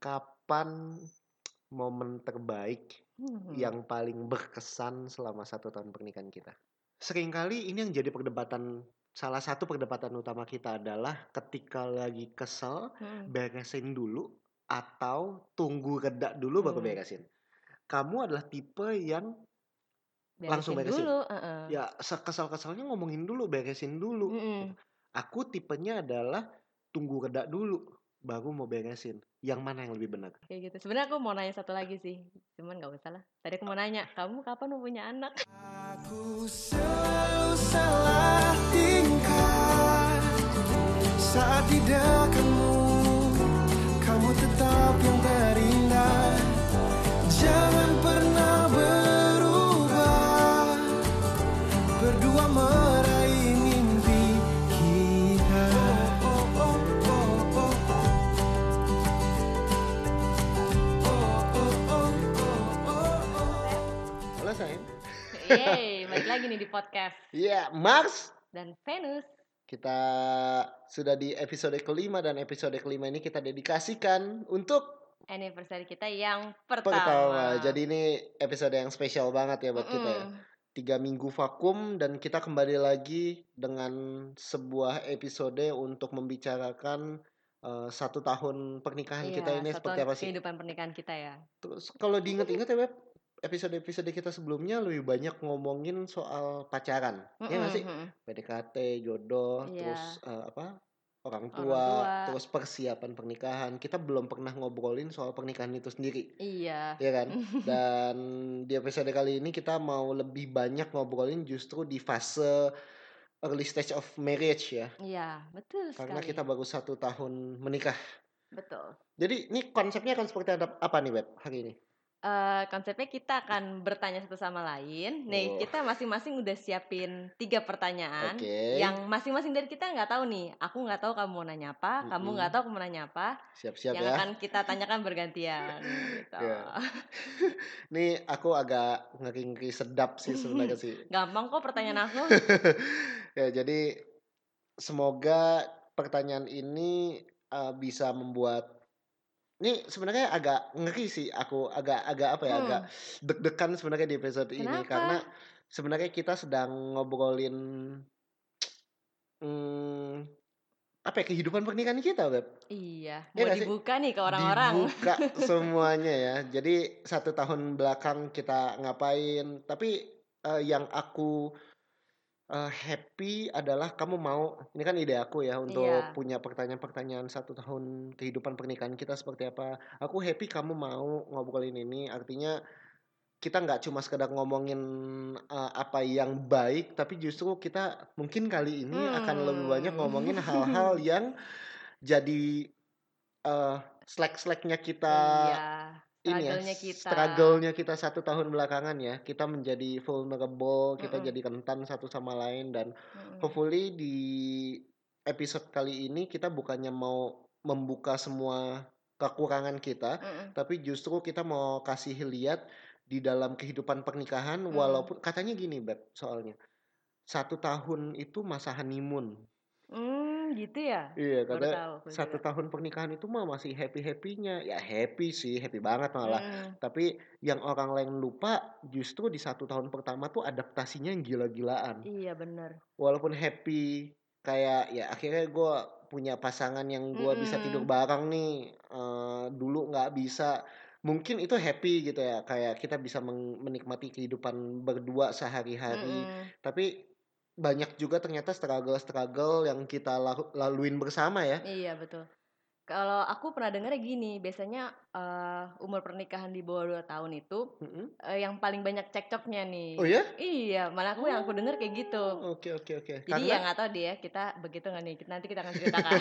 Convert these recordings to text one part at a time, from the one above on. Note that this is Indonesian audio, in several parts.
kapan momen terbaik Mhm. yang paling berkesan selama satu tahun pernikahan kita? Seringkali ini yang jadi perdebatan salah satu perdebatan utama kita adalah ketika lagi kesel Mhm. beresin dulu atau tunggu reda dulu baru Hmm. beresin. Kamu adalah tipe yang langsung Beresin beresin. dulu, heeh. Ya sekesal-kesalnya ngomongin dulu, beresin dulu. Mhm. Aku tipenya adalah tunggu reda dulu baru mau beresin. Yang mana yang lebih benar? Kayak gitu. Sebenarnya aku mau nanya satu lagi sih, cuman nggak usah lah. Tadi aku mau nanya, kamu kapan mau punya anak? Aku selalu salah tingkah saat di dekatmu. Kamu tetap yang terindah. Yeay, balik lagi nih di podcast. Iya, Mars. Dan Venus. Kita sudah di episode kelima dan episode kelima ini kita dedikasikan untuk Anniversary kita yang pertama. pertama. Jadi ini episode yang spesial banget ya buat kita ya. Tiga minggu vakum dan kita kembali lagi dengan sebuah episode untuk membicarakan eh, satu tahun pernikahan kita Iya, ini satu seperti apa sih? kehidupan pernikahan kita ya. Terus kalau diingat-ingat ya Beb, episode-episode kita sebelumnya lebih banyak ngomongin soal pacaran. Ya nggak sih? Mm-mm, mm-mm. PDKT, jodoh, Iya. terus eh, apa? Orang Orang tua, tua. terus persiapan pernikahan. Kita belum pernah ngobrolin soal pernikahan itu sendiri. Iya. Ya kan? Dan di episode kali ini kita mau lebih banyak ngobrolin justru di fase early stage of marriage ya. Iya, betul Karena sekali. kita baru satu tahun menikah. Betul. Jadi ini konsepnya akan seperti apa nih Beb hari ini? Eh, konsepnya kita akan bertanya satu sama lain. Nih, Oh. kita masing-masing udah siapin tiga pertanyaan. Oke. Yang masing-masing dari kita nggak tahu nih. Aku nggak tahu kamu mau nanya apa, kamu Mm-mm. nggak tahu aku mau nanya apa. Siap-siap yang ya. akan kita tanyakan bergantian. gitu. Iya. Nih aku agak ngeri-ngeri sedap sih sebenarnya sih. Gampang kok pertanyaan aku. ya jadi semoga pertanyaan ini uh, bisa membuat ini sebenarnya agak ngeri sih aku agak agak apa ya Hmm. agak deg-degan sebenarnya di episode ini Kenapa? karena sebenarnya kita sedang ngobrolin hmm, apa ya kehidupan pernikahan kita Beb Iya, Iya mau nggak sih? dibuka nih ke orang-orang. dibuka semuanya ya jadi satu tahun belakang kita ngapain tapi eh, yang aku eh, happy adalah kamu mau ini kan ide aku ya untuk Iya. punya pertanyaan-pertanyaan satu tahun kehidupan pernikahan kita seperti apa aku happy kamu mau ngobrolin ini artinya kita nggak cuma sekedar ngomongin eh, apa yang baik tapi justru kita mungkin kali ini akan lebih banyak Hmm. ngomongin hal-hal yang jadi eh slack-slacknya kita Iya, ini ya kita. struggle-nya kita satu tahun belakangan ya kita menjadi vulnerable kita Mm-mm. jadi rentan satu sama lain dan Mm-mm. hopefully di episode kali ini kita bukannya mau membuka semua kekurangan kita Mm-mm. tapi justru kita mau kasih lihat di dalam kehidupan pernikahan Hmm. walaupun katanya gini beb soalnya satu tahun itu masa honeymoon Hmm, gitu ya? iya karena tahu satu juga. tahun pernikahan itu mah masih happy happynya ya happy sih happy banget malah Mm. tapi yang orang lain lupa justru di satu tahun pertama tuh adaptasinya yang gila-gilaan Iya bener. walaupun happy kayak ya akhirnya gue punya pasangan yang gue bisa tidur bareng nih eh, dulu nggak bisa mungkin itu happy gitu ya kayak kita bisa menikmati kehidupan berdua sehari-hari Mm-mm. tapi banyak juga ternyata struggle-struggle yang kita lalu- laluin bersama ya Iya betul. Kalau aku pernah dengar gini, biasanya eh, umur pernikahan di bawah 2 tahun itu Mm-mm. eh, yang paling banyak cekcoknya nih. oh ya Iya, malah aku yang aku denger kayak gitu. oke oke oke Jadi karena ya nggak tahu deh ya kita begitu nggak nih nanti kita akan ceritakan.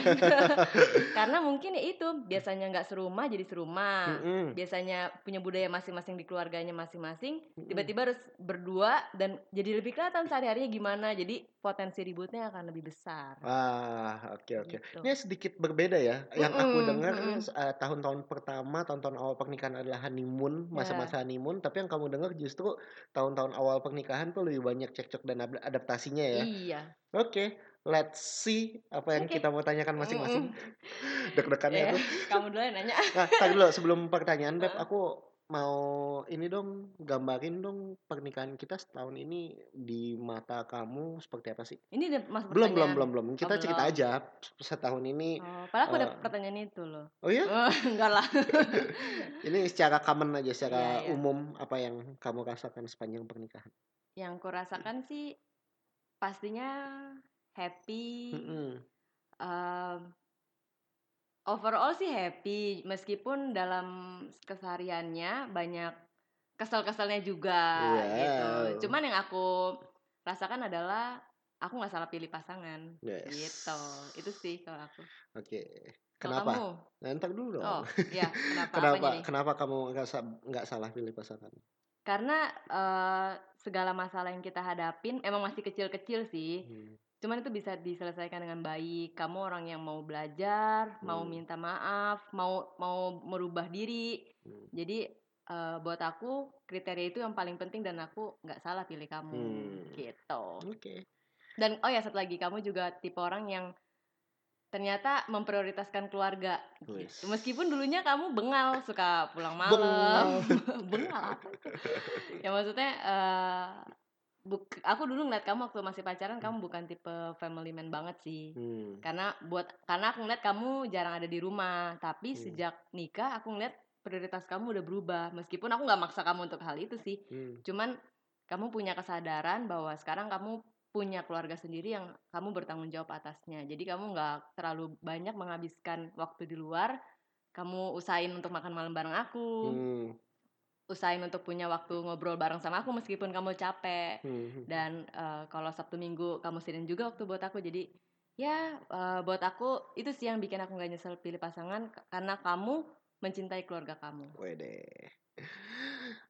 Karena mungkin ya itu biasanya nggak serumah jadi serumah. Mm-mm. Biasanya punya budaya masing-masing di keluarganya masing-masing. Tiba-tiba harus berdua dan jadi lebih kelihatan sehari-harinya gimana. Jadi potensi ributnya akan lebih besar. Ah, oke oke. Gitu. Ini sedikit berbeda ya. Yang aku Mm-mm, dengar mm-mm. eh, tahun-tahun pertama, tahun-tahun awal pernikahan adalah honeymoon, masa-masa honeymoon. Tapi yang kamu dengar justru tahun-tahun awal pernikahan tuh lebih banyak cekcok dan ad- adaptasinya ya. Iya. Oke, let's see apa yang Oke. kita mau tanyakan masing-masing. Mm-mm. Deg-degannya Ya, aku. kamu dulu yang nanya. Nah, dulu sebelum pertanyaan Beb, aku mau ini dong gambarin dong pernikahan kita setahun ini di mata kamu seperti apa sih? Ini udah masuk Belum belum belum belum. Oh, Kita cerita belum. aja setahun ini. Oh, padahal aku ada eh, pertanyaan itu loh. oh ya? Oh, enggak lah. Ini secara common aja, Iya, secara iya. umum apa yang kamu rasakan sepanjang pernikahan? Yang ku rasakan sih pastinya happy. Mm-mm. em, overall sih happy meskipun dalam kesehariannya banyak kesel-keselnya juga gitu. Wow. Cuman yang aku rasakan adalah aku nggak salah pilih pasangan Yes. gitu. Itu sih kalau aku. Oke. Kalau Kenapa? kamu? Nah, dulu dong. Oh, ya kenapa? Kenapa? Kenapa kamu nggak sa- nggak salah pilih pasangan? Karena eh, segala masalah yang kita hadapin emang masih kecil-kecil sih. Hmm. Cuman itu bisa diselesaikan dengan baik. Kamu orang yang mau belajar, mau Hmm. minta maaf, mau mau merubah diri. Hmm. Jadi eh, buat aku kriteria itu yang paling penting dan aku nggak salah pilih kamu Hmm. gitu. Oke. Dan oh ya satu lagi kamu juga tipe orang yang ternyata memprioritaskan keluarga. gitu. Meskipun dulunya kamu bengal suka pulang Bengal. malam. bengal apa itu? Ya maksudnya eh buk- aku dulu ngeliat kamu waktu masih pacaran kamu bukan tipe family man banget sih. Hmm. Karena buat karena aku ngeliat kamu jarang ada di rumah, tapi Hmm. sejak nikah aku ngeliat prioritas kamu udah berubah. Meskipun aku nggak maksa kamu untuk hal itu sih. Hmm. Cuman kamu punya kesadaran bahwa sekarang kamu punya keluarga sendiri yang kamu bertanggung jawab atasnya. Jadi kamu nggak terlalu banyak menghabiskan waktu di luar. Kamu usahain untuk makan malam bareng aku, Hmm. Usahain untuk punya waktu ngobrol bareng sama aku meskipun kamu capek. Hmm. Dan eh, kalau Sabtu Minggu kamu sediain juga waktu buat aku. Jadi ya eh, buat aku itu sih yang bikin aku nggak nyesel pilih pasangan karena kamu mencintai keluarga kamu. Wede.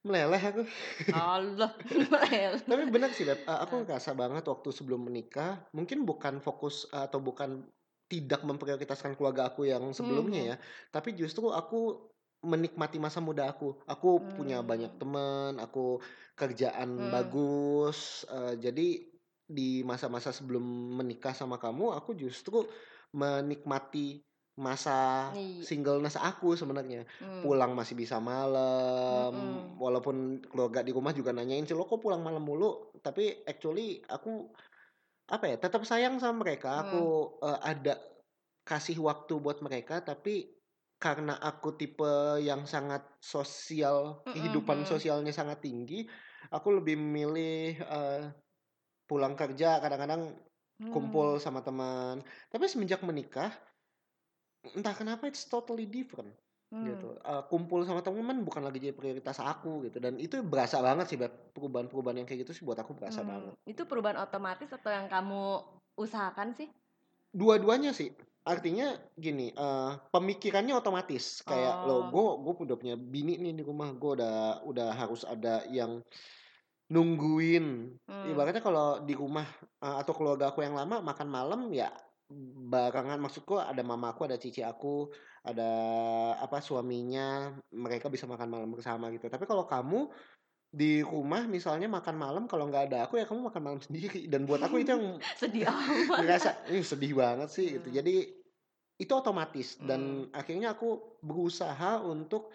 Meleleh aku. Allah. Tapi benar sih, Beb. Uh, aku Eh. ngerasa banget waktu sebelum menikah, mungkin bukan fokus uh, atau bukan tidak memprioritaskan keluarga aku yang sebelumnya Mhm. ya, tapi justru aku menikmati masa muda aku. Aku punya banyak Hmm. teman, aku kerjaan Hmm. bagus. uh, jadi di masa-masa sebelum menikah sama kamu, aku justru menikmati masa Iya. singleness aku sebenarnya. Hmm. Pulang masih bisa malam, Mm-mm. walaupun keluarga di rumah juga nanyain sih lo kok pulang malam mulu. Tapi actually aku apa ya tetap sayang sama mereka. Hmm. Aku uh, ada kasih waktu buat mereka, tapi karena aku tipe yang sangat sosial, kehidupan Mm-mm. sosialnya sangat tinggi, aku lebih memilih uh, pulang kerja kadang-kadang kumpul Hmm. sama teman. Tapi semenjak menikah, entah kenapa it's totally different gitu. Hmm. Eh, kumpul sama teman bukan lagi jadi prioritas aku gitu dan itu berasa banget sih perubahan-perubahan yang kayak gitu sih buat aku berasa Hmm. banget. Itu perubahan otomatis atau yang kamu usahakan sih? Dua-duanya sih. Artinya gini, eh, pemikirannya otomatis kayak lo Oh. gue gue udah punya bini nih di rumah, gue udah udah harus ada yang nungguin. Hmm. Ibaratnya kalau di rumah eh, atau keluarga aku yang lama makan malam ya barengan maksudku ada mama aku, ada cici aku, ada apa suaminya, mereka bisa makan malam bersama gitu. Tapi kalau kamu di rumah misalnya makan malam kalau nggak ada aku ya kamu makan malam sendiri dan buat aku itu yang Sedih amat. ngerasa ini sedih banget sih gitu. Hmm. Jadi itu otomatis dan akhirnya aku berusaha untuk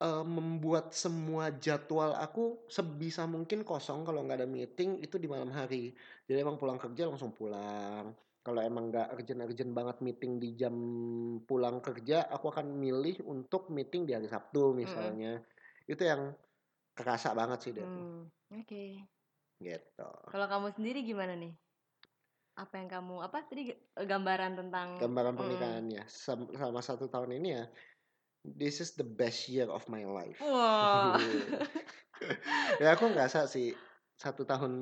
eh, membuat semua jadwal aku sebisa mungkin kosong kalau nggak ada meeting itu di malam hari. Jadi emang pulang kerja langsung pulang. Kalau emang nggak urgent-urgent banget meeting di jam pulang kerja, aku akan milih untuk meeting di hari Sabtu Mm-mm. misalnya. Itu yang kerasa banget sih Dep. Hmm. Oke. Gitu. Kalau kamu sendiri gimana nih? Apa yang kamu apa tadi g- gambaran tentang Gambaran Mm. pernikahannya Sem- selama satu tahun ini ya. This is the best year of my life. Wah. ya aku ngerasa sih satu tahun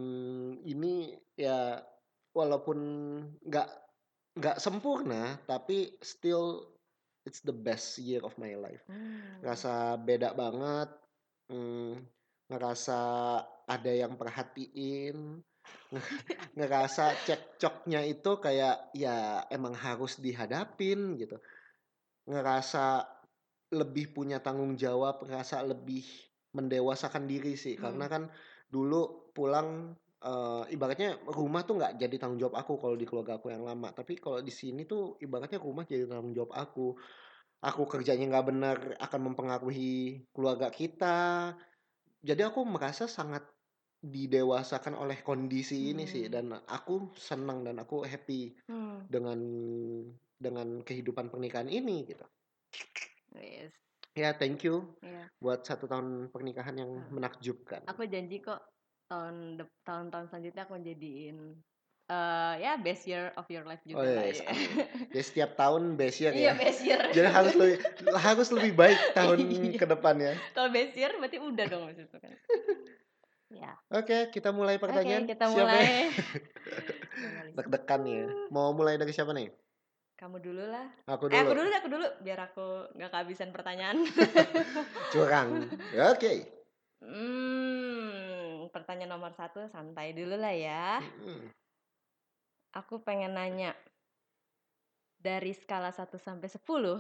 ini ya walaupun nggak nggak sempurna tapi still it's the best year of my life. Hmm. Ngerasa beda banget. Hmm, ngerasa ada yang perhatiin. Ngerasa cekcoknya itu kayak ya emang harus dihadapin gitu. Ngerasa lebih punya tanggung jawab, ngerasa lebih mendewasakan diri sih. Karena Hmm. kan dulu pulang eee, ibaratnya rumah tuh nggak jadi tanggung jawab aku kalau di keluarga aku yang lama, tapi kalau di sini tuh ibaratnya rumah jadi tanggung jawab aku. Aku kerjanya nggak bener akan mempengaruhi keluarga kita. Jadi aku merasa sangat didewasakan oleh kondisi ini sih Hmm. dan aku senang dan aku happy Hmm. dengan dengan kehidupan pernikahan ini gitu. Wis. Ya thank you Iya. buat 1 tahun pernikahan yang Hmm. menakjubkan. Aku janji kok tahun tahun-tahun selanjutnya aku jadiin, eee, ya best year of your life Oh juga lah yes, ya. amin. Jadi setiap tahun best year Iya ya. best year. Jadi harus lebih harus lebih baik tahun Iya. ke depannya. Kalau best year berarti udah dong itu kan. Oke, kita mulai Oke, pertanyaan. kita Siapa mulai. deg-degan ya. Mau mulai dari siapa nih? Kamu dulu lah. Aku Eh, aku dulu. dulu deh, aku dulu biar aku nggak kehabisan pertanyaan. Curang. Oke. Hmm, pertanyaan nomor satu santai dulu lah ya. Aku pengen nanya dari skala 1 sampai 10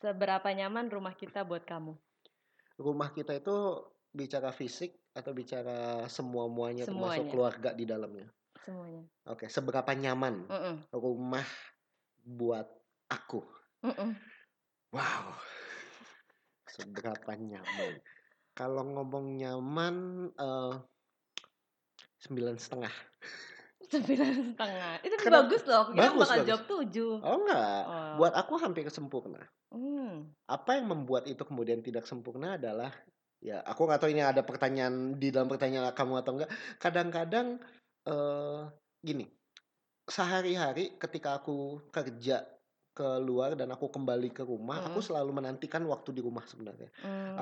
seberapa nyaman rumah kita buat kamu? Rumah kita itu bicara fisik atau bicara semua-muanya termasuk Semuanya. keluarga di dalamnya? Semuanya. Oke, seberapa nyaman Mm-mm. rumah buat aku? Mm-mm. Wow. Seberapa nyaman? Kalau ngomong nyaman eh sembilan setengah. Sembilan setengah. Itu Karena bagus loh. Kira bagus, bakal bagus. jawab tujuh. Oh enggak, Oh. buat aku hampir sempurna. Hmm. Apa yang membuat itu kemudian tidak sempurna adalah ya aku nggak tahu ini ada pertanyaan di dalam pertanyaan kamu atau enggak. Kadang-kadang eh gini, sehari-hari ketika aku kerja keluar dan aku kembali ke rumah, aku Mm. selalu menantikan waktu di rumah sebenarnya.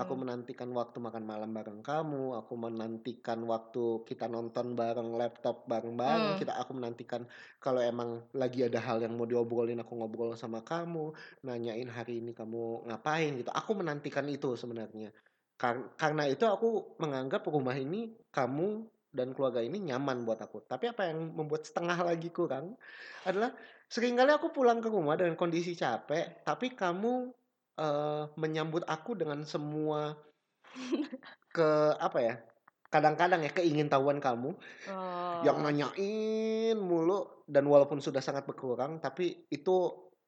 Aku Hmm. menantikan waktu makan malam bareng kamu, aku menantikan waktu kita nonton bareng laptop bareng-bareng, Hmm. kita aku menantikan kalau emang lagi ada hal yang mau diobrolin aku ngobrol sama kamu, nanyain hari ini kamu ngapain gitu. Aku menantikan itu sebenarnya. Kar- karena itu aku menganggap rumah ini kamu dan keluarga ini nyaman buat aku. Tapi apa yang membuat setengah lagi kurang adalah sering kali aku pulang ke rumah dengan kondisi capek, tapi kamu eh, menyambut aku dengan semua ke apa ya? Kadang-kadang ya keingintahuan kamu yang Oh. nanyain mulu dan walaupun sudah sangat berkurang, tapi itu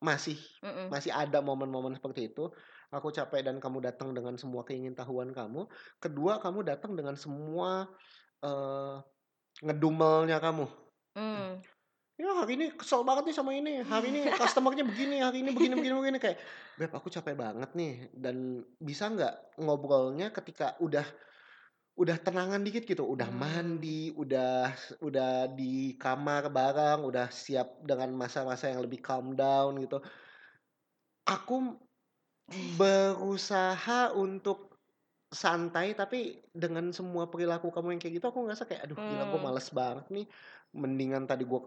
masih Mm-mm. masih ada momen-momen seperti itu. Aku capek dan kamu datang dengan semua keingintahuan kamu. Kedua, kamu datang dengan semua eh ngedumelnya kamu. Hmm. Ya hari ini kesel banget nih sama ini. Hari ini customernya begini, hari ini begini begini begini kayak, beb aku capek banget nih dan bisa nggak ngobrolnya ketika udah udah tenangan dikit gitu, udah Hmm. mandi, udah udah di kamar bareng, udah siap dengan masa-masa yang lebih calm down gitu. Aku berusaha untuk santai tapi dengan semua perilaku kamu yang kayak gitu aku ngerasa kayak aduh gila gue Hmm. males banget nih. Mendingan tadi gue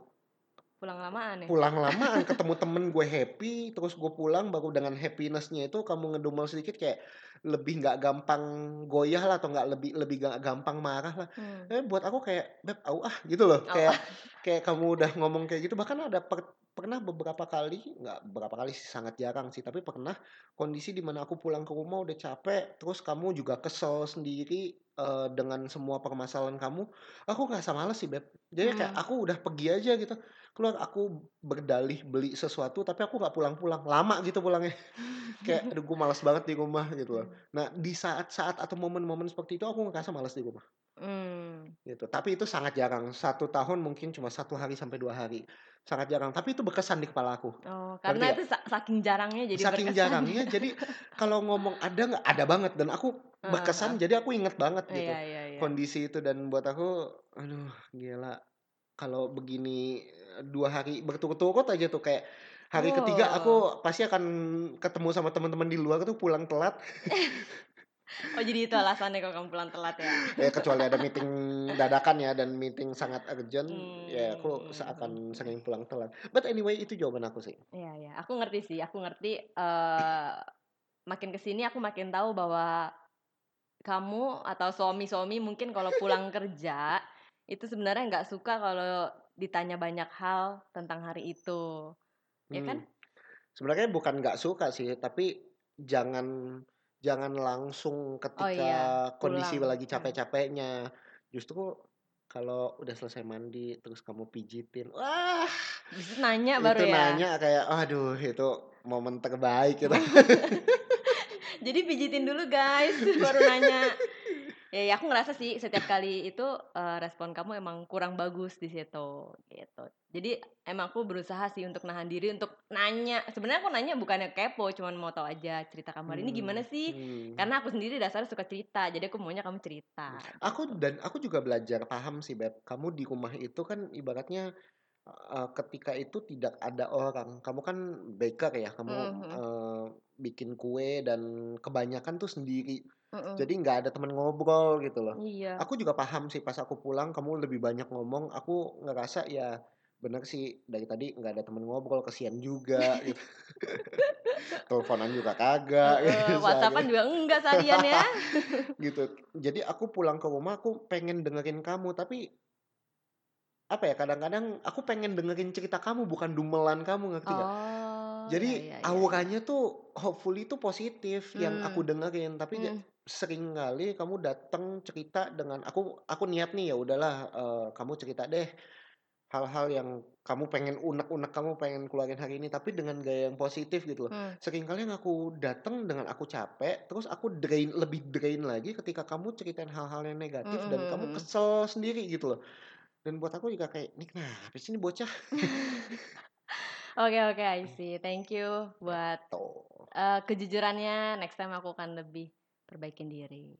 Pulang lamaan ya? pulang lamaan ketemu temen gue happy terus gue pulang baru dengan happinessnya itu kamu ngedumel sedikit kayak lebih nggak gampang goyah lah atau nggak lebih lebih nggak gampang marah lah Hmm. eh buat aku kayak beb au ah gitu loh Oh. kayak kayak kamu udah ngomong kayak gitu bahkan ada per- pernah beberapa kali nggak beberapa kali sih sangat jarang sih tapi pernah kondisi di mana aku pulang ke rumah udah capek terus kamu juga kesel sendiri eh, dengan semua permasalahan kamu aku ngerasa males sih beb jadi kayak Hmm. aku udah pergi aja gitu keluar aku berdalih beli sesuatu tapi aku nggak pulang-pulang. Lama gitu pulangnya. Kayak aduh gue malas banget di rumah gitu loh. Nah di saat-saat atau momen-momen seperti itu aku ngerasa malas di rumah. Hmm. gitu. Tapi itu sangat jarang. Satu tahun mungkin cuma satu hari sampai dua hari. Sangat jarang. Tapi itu berkesan di kepala aku. Oh, karena nggak? itu sa- saking jarangnya jadi saking berkesan. jarangnya. Jadi kalau ngomong ada nggak? Ada banget. Dan aku berkesan heeh. jadi aku inget banget gitu Iya, iya, iya. kondisi itu. Dan buat aku aduh gila kalau begini eh, dua hari berturut-turut aja tuh kayak hari ketiga Oh. aku pasti akan ketemu sama teman-teman di luar tuh pulang telat Oh, jadi itu alasannya kalau kamu pulang telat ya? ya kecuali ada meeting dadakan ya dan meeting sangat urgent ya aku Hmm. seakan sering pulang telat but anyway itu jawaban aku sih Iya, iya. Aku ngerti sih. Aku ngerti. eh makin ke sini aku makin tahu bahwa kamu atau suami-suami mungkin kalau pulang kerja itu sebenarnya nggak suka kalau ditanya banyak hal tentang hari itu, ya kan? Hmm. sebenarnya bukan nggak suka sih tapi jangan jangan langsung ketika iya, kondisi pulang. lagi Hmm. capek-capeknya. Justru kalau udah selesai mandi terus kamu pijitin, wah Terus nanya baru itu ya. nanya kayak aduh itu momen terbaik gitu. Jadi pijitin dulu guys, baru nanya. Ya, ya aku ngerasa sih setiap kali itu eh, respon kamu emang kurang bagus di situ gitu. Jadi emang aku berusaha sih untuk nahan diri untuk nanya. Sebenarnya aku nanya bukannya kepo, cuman mau tahu aja cerita kamu hari ini gimana sih? Hmm. Karena aku sendiri dasarnya suka cerita, jadi aku maunya kamu cerita. Aku gitu. dan aku juga belajar paham sih Beb. Kamu di rumah itu kan ibaratnya uh, ketika itu tidak ada orang. Kamu kan baker ya, kamu Mhm. uh, bikin kue dan kebanyakan tuh sendiri. Mm-mm. Jadi nggak ada teman ngobrol gitu loh. Iya. Aku juga paham sih pas aku pulang kamu lebih banyak ngomong. Aku ngerasa ya bener sih dari tadi nggak ada teman ngobrol, kesian juga gitu. Teleponan juga kagak Heeh, gitu. WhatsAppan juga enggak seharian ya. gitu. Jadi aku pulang ke rumah aku pengen dengerin kamu tapi apa ya kadang-kadang aku pengen dengerin cerita kamu bukan dumelan kamu ngerti nggak? Oh. Jadi ya, ya, ya, ya. auranya tuh hopefully tuh positif yang aku Hmm. dengerin tapi Hmm. sering kali kamu datang cerita dengan aku aku niat nih ya udahlah eh, kamu cerita deh hal-hal yang kamu pengen unek-unek kamu pengen keluarin hari ini tapi dengan gaya yang positif gitu loh. Hmm. Sering kali yang aku datang dengan aku capek terus aku drain lebih drain lagi ketika kamu ceritain hal-hal yang negatif dan Mm-mm, kamu kesel sendiri gitu loh. Dan buat aku juga kayak ini kenapa sih ini bocah Oke oke I see. Thank you buat eh, kejujurannya. Next time aku akan lebih perbaikin diri.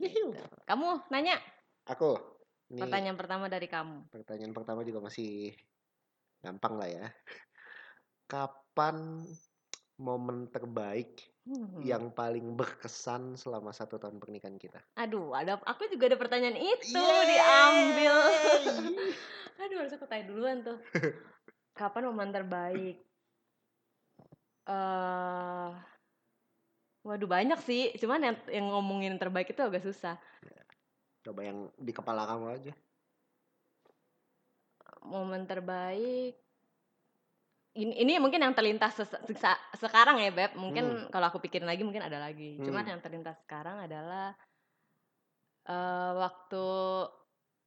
Gitu. Kamu nanya Aku ini pertanyaan pertama dari kamu. pertanyaan pertama juga masih gampang lah ya. Kapan momen terbaik Hmm. yang paling berkesan selama satu tahun pernikahan kita? Aduh, ada aku juga ada pertanyaan itu Yeay. diambil. Aduh, harus aku tanya duluan tuh. Kapan momen terbaik? eh waduh banyak sih. Cuman yang yang ngomongin terbaik itu agak susah. Coba yang di kepala kamu aja. Momen terbaik ini, ini mungkin yang terlintas sekarang ya Beb. Mungkin kalau aku pikirin lagi mungkin ada lagi. Cuman Hmm. yang terlintas sekarang adalah eh waktu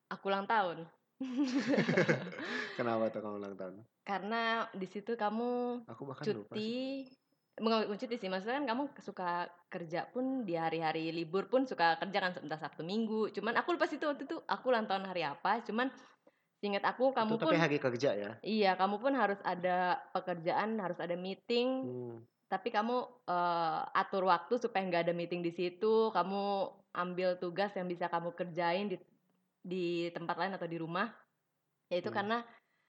aku ulang tahun. Kenapa tuh kamu ulang tahun? Karena di situ kamu Aku bahkan lupa sih. cuti bukan cuti sih maksudnya kan kamu suka kerja pun di hari-hari libur pun suka kerja kan entah Sabtu Minggu cuman aku lupa sih itu waktu itu aku ulang tahun hari apa cuman ingat aku kamu Itu pun tapi hari kerja ya. iya kamu pun harus ada pekerjaan harus ada meeting Hmm. tapi kamu eh, atur waktu supaya nggak ada meeting di situ kamu ambil tugas yang bisa kamu kerjain di di tempat lain atau di rumah yaitu Hmm. karena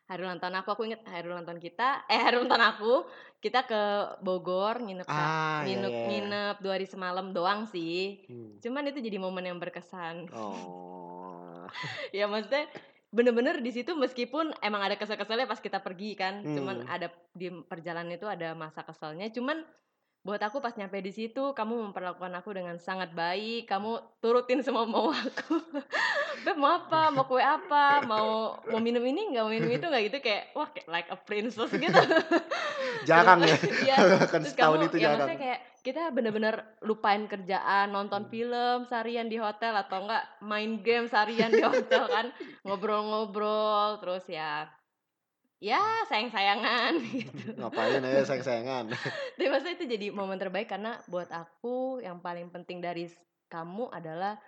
hari ulang tahun aku aku inget hari ulang tahun kita eh hari ulang tahun aku kita ke Bogor nginep Ah, ya, nginep ya, ya. nginep dua hari semalam doang sih Hmm. cuman itu jadi momen yang berkesan Oh. ya maksudnya bener-bener di situ meskipun emang ada kesel-keselnya pas kita pergi kan. Cuman Hmm. ada di perjalanan itu ada masa keselnya. Cuman buat aku pas nyampe di situ kamu memperlakukan aku dengan sangat baik. Kamu turutin semua mau aku Beb mau apa mau kue apa mau mau minum ini nggak mau minum itu nggak gitu kayak wah kayak like a princess gitu Jarang ya. Iya, Kan terus setahun kamu itu ya jarang. maksudnya kayak kita bener-bener lupain kerjaan nonton Hmm. film seharian di hotel atau enggak main game seharian di hotel kan ngobrol-ngobrol terus ya ya sayang-sayangan gitu Ngapain aja sayang-sayangan. tapi maksudnya itu jadi momen terbaik karena buat aku yang paling penting dari kamu adalah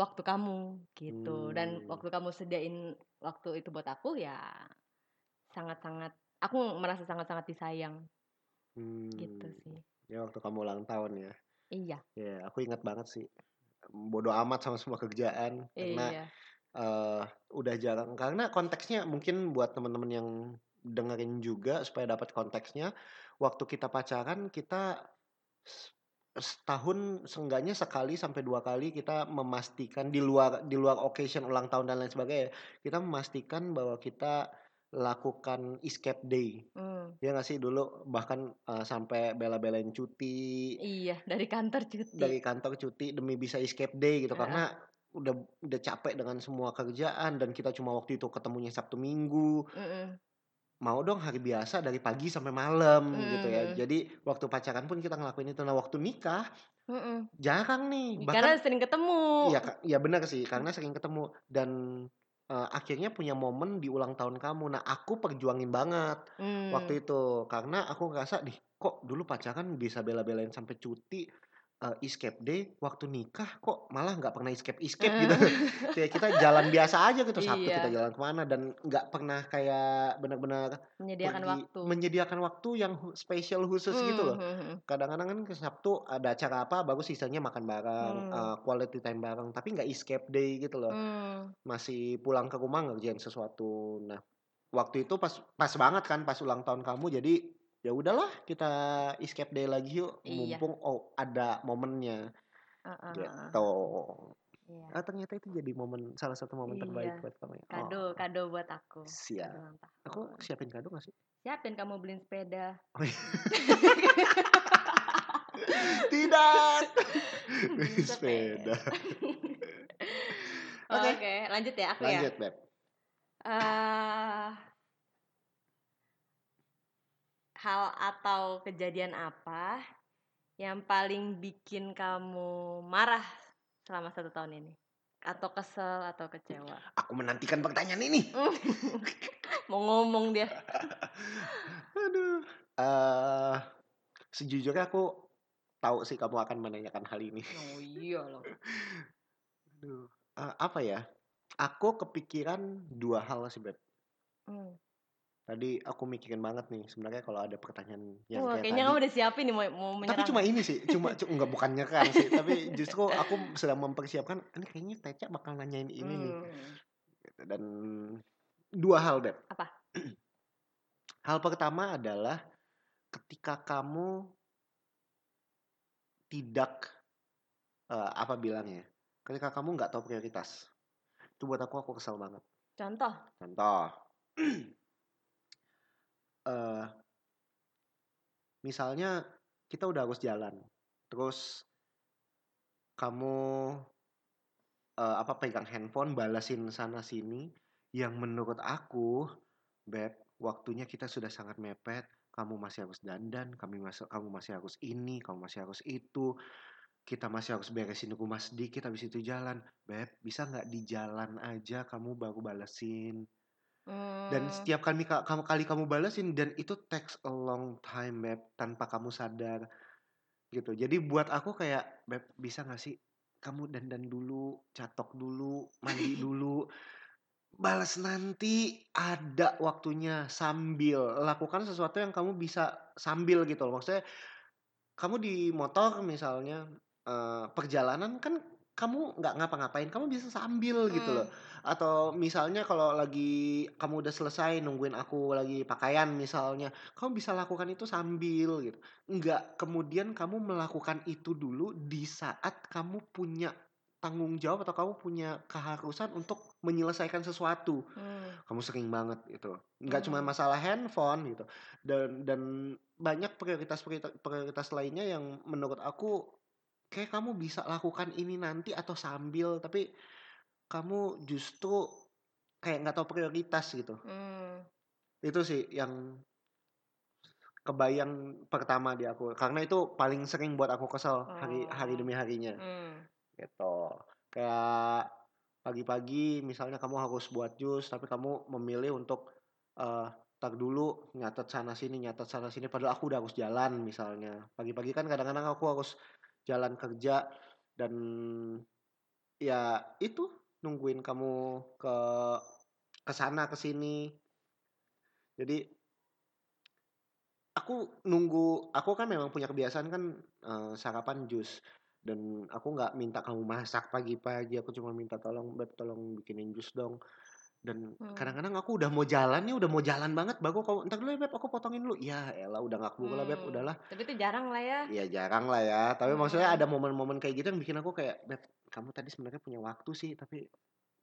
waktu kamu gitu dan Hmm. waktu kamu sediain waktu itu buat aku ya sangat-sangat aku merasa sangat-sangat disayang gitu Hmm. sih Ya waktu kamu ulang tahun ya. iya Ya, aku ingat banget sih. Bodoh amat sama semua kerjaan karena iya eh udah jarang karena konteksnya mungkin buat teman-teman yang dengerin juga supaya dapat konteksnya waktu kita pacaran kita setahun seenggaknya sekali sampai dua kali kita memastikan di luar di luar occasion ulang tahun dan lain sebagainya kita memastikan bahwa kita lakukan escape day. Hmm, ya nggak sih? Dulu bahkan eh, sampai bela-belain cuti. Iya dari kantor cuti. Dari kantor cuti demi bisa escape day gitu. Karena udah udah capek dengan semua kerjaan dan kita cuma waktu itu ketemunya Sabtu Minggu. Mm-mm. Mau dong hari biasa dari pagi sampai malam gitu ya. Mmm. Jadi waktu pacaran pun kita ngelakuin itu. Nah waktu nikah Mhm. jarang nih. Karena Bahkan sering ketemu. Iya, iya benar sih karena sering ketemu dan, eee, akhirnya punya momen di ulang tahun kamu. Nah aku perjuangin banget Mmm. waktu itu karena aku ngerasa, "Dih kok dulu pacaran bisa bela-belain sampai cuti, eee, escape day, waktu nikah kok malah nggak pernah escape-escape," gitu. Kayak kita jalan biasa aja gitu, Sabtu kita Iya. jalan ke mana dan nggak pernah kayak benar-benar Menyediakan pergi waktu. menyediakan waktu yang spesial khusus gitu Mmm, loh. mhm mhm. Kadang-kadang kan ke Sabtu ada acara apa baru sisanya makan bareng, Mmm. eee, quality time bareng, tapi nggak escape day gitu loh. Mmm. Masih pulang ke rumah ngerjain sesuatu. Nah, waktu itu pas pas banget kan pas ulang tahun kamu jadi ya udahlah kita escape day lagi yuk, Iya. mumpung oh ada momennya. Heeh heeh. Gitu. Iya. Ah, ternyata itu jadi momen salah satu momen terbaik Iya. buat kamu ya? Kado Oh. kado buat aku. Siap. Aku siapin kado nggak sih? Siapin kamu beliin sepeda. Oh iya. Tidak. Beliin Beli sepeda. Oke. Oke, lanjut ya aku ya? Lanjut, Beb. Eee hal atau kejadian apa yang paling bikin kamu marah selama 1 tahun ini? Atau kesel atau kecewa? Aku menantikan pertanyaan ini. Mau ngomong dia. Aduh. Eee, sejujurnya aku tahu sih kamu akan menanyakan hal ini. Oh iya loh. Aduh, eee, apa ya, aku kepikiran 2 hal sih, Beb. Mmm. Tadi aku mikirin banget nih sebenarnya kalau ada pertanyaan yang Wah, kayak kayaknya tadi. kamu udah siapin nih mau mau Tapi menyerang. cuma ini sih, cuma cu enggak bukan nyerang sih, tapi justru aku sedang mempersiapkan, ini kayaknya Teca bakal nanyain ini nih. Mmm. Gitu, dan 2 hal, Beb. Apa? Hal pertama adalah ketika kamu tidak, eee, apa bilangnya, ketika kamu nggak tahu prioritas. Itu buat aku, aku kesel banget. Contoh? Contoh. Eee misalnya kita udah harus jalan, terus kamu, eee, apa, pegang handphone balesin sana sini, yang menurut aku, Beb, waktunya kita sudah sangat mepet, kamu masih harus dandan, kami masa kamu masih harus ini, kamu masih harus itu, kita masih harus beresin rumah sedikit, habis itu jalan. Beb, bisa nggak di jalan aja kamu baru balesin? Dan Mmm. setiap kali ka kamu kali kamu balesin dan itu takes a long time, Beb, tanpa kamu sadar. Gitu. Jadi buat aku kayak, "Beb, bisa nggak sih kamu dandan dulu, catok dulu, mandi dulu, bales nanti, ada waktunya, sambil lakukan sesuatu yang kamu bisa sambil," gitu loh. Maksudnya kamu di motor misalnya, eee, perjalanan kan kamu nggak ngapa-ngapain, kamu bisa sambil gitu loh. Mmm. Atau misalnya kalau lagi kamu udah selesai nungguin aku lagi pakaian misalnya, kamu bisa lakukan itu sambil gitu. Nggak kemudian kamu melakukan itu dulu di saat kamu punya tanggung jawab atau kamu punya keharusan untuk menyelesaikan sesuatu. Mmm. Kamu sering banget gitu. Nggak cuma Mmm. masalah handphone gitu. Dan dan banyak prioritas priorita prioritas lainnya yang menurut aku, kayak kamu bisa lakukan ini nanti atau sambil, tapi kamu justru kayak nggak tahu prioritas gitu. Mmm. Itu sih yang kebayang pertama di aku. Karena itu paling sering buat aku kesel hari hari Oh. demi harinya. Mmm. Gitu. Kayak pagi-pagi misalnya kamu harus buat jus, tapi kamu memilih untuk, eee, entar dulu nyatet sana sini nyatet sana sini, padahal aku udah harus jalan misalnya. Pagi-pagi kan kadang-kadang aku harus jalan kerja dan ya itu, nungguin kamu ke ke sana ke sini. Jadi aku nunggu aku kan memang punya kebiasaan kan, eee, sarapan jus dan aku nggak minta kamu masak pagi-pagi, aku cuma minta, "Tolong Beb, tolong bikinin jus dong." Dan Mmm. kadang-kadang aku udah mau jalan nih, udah mau jalan banget baru kamu, "Entar dulu ya Beb, aku potongin dulu." Ya elah udah nggak keburu lah Beb, Mmm. udahlah. Tapi itu jarang lah ya? Ya jarang lah ya, tapi maksudnya Mmm. ada momen-momen kayak gitu yang bikin aku kayak, "Beb, kamu tadi sebenarnya punya waktu sih, tapi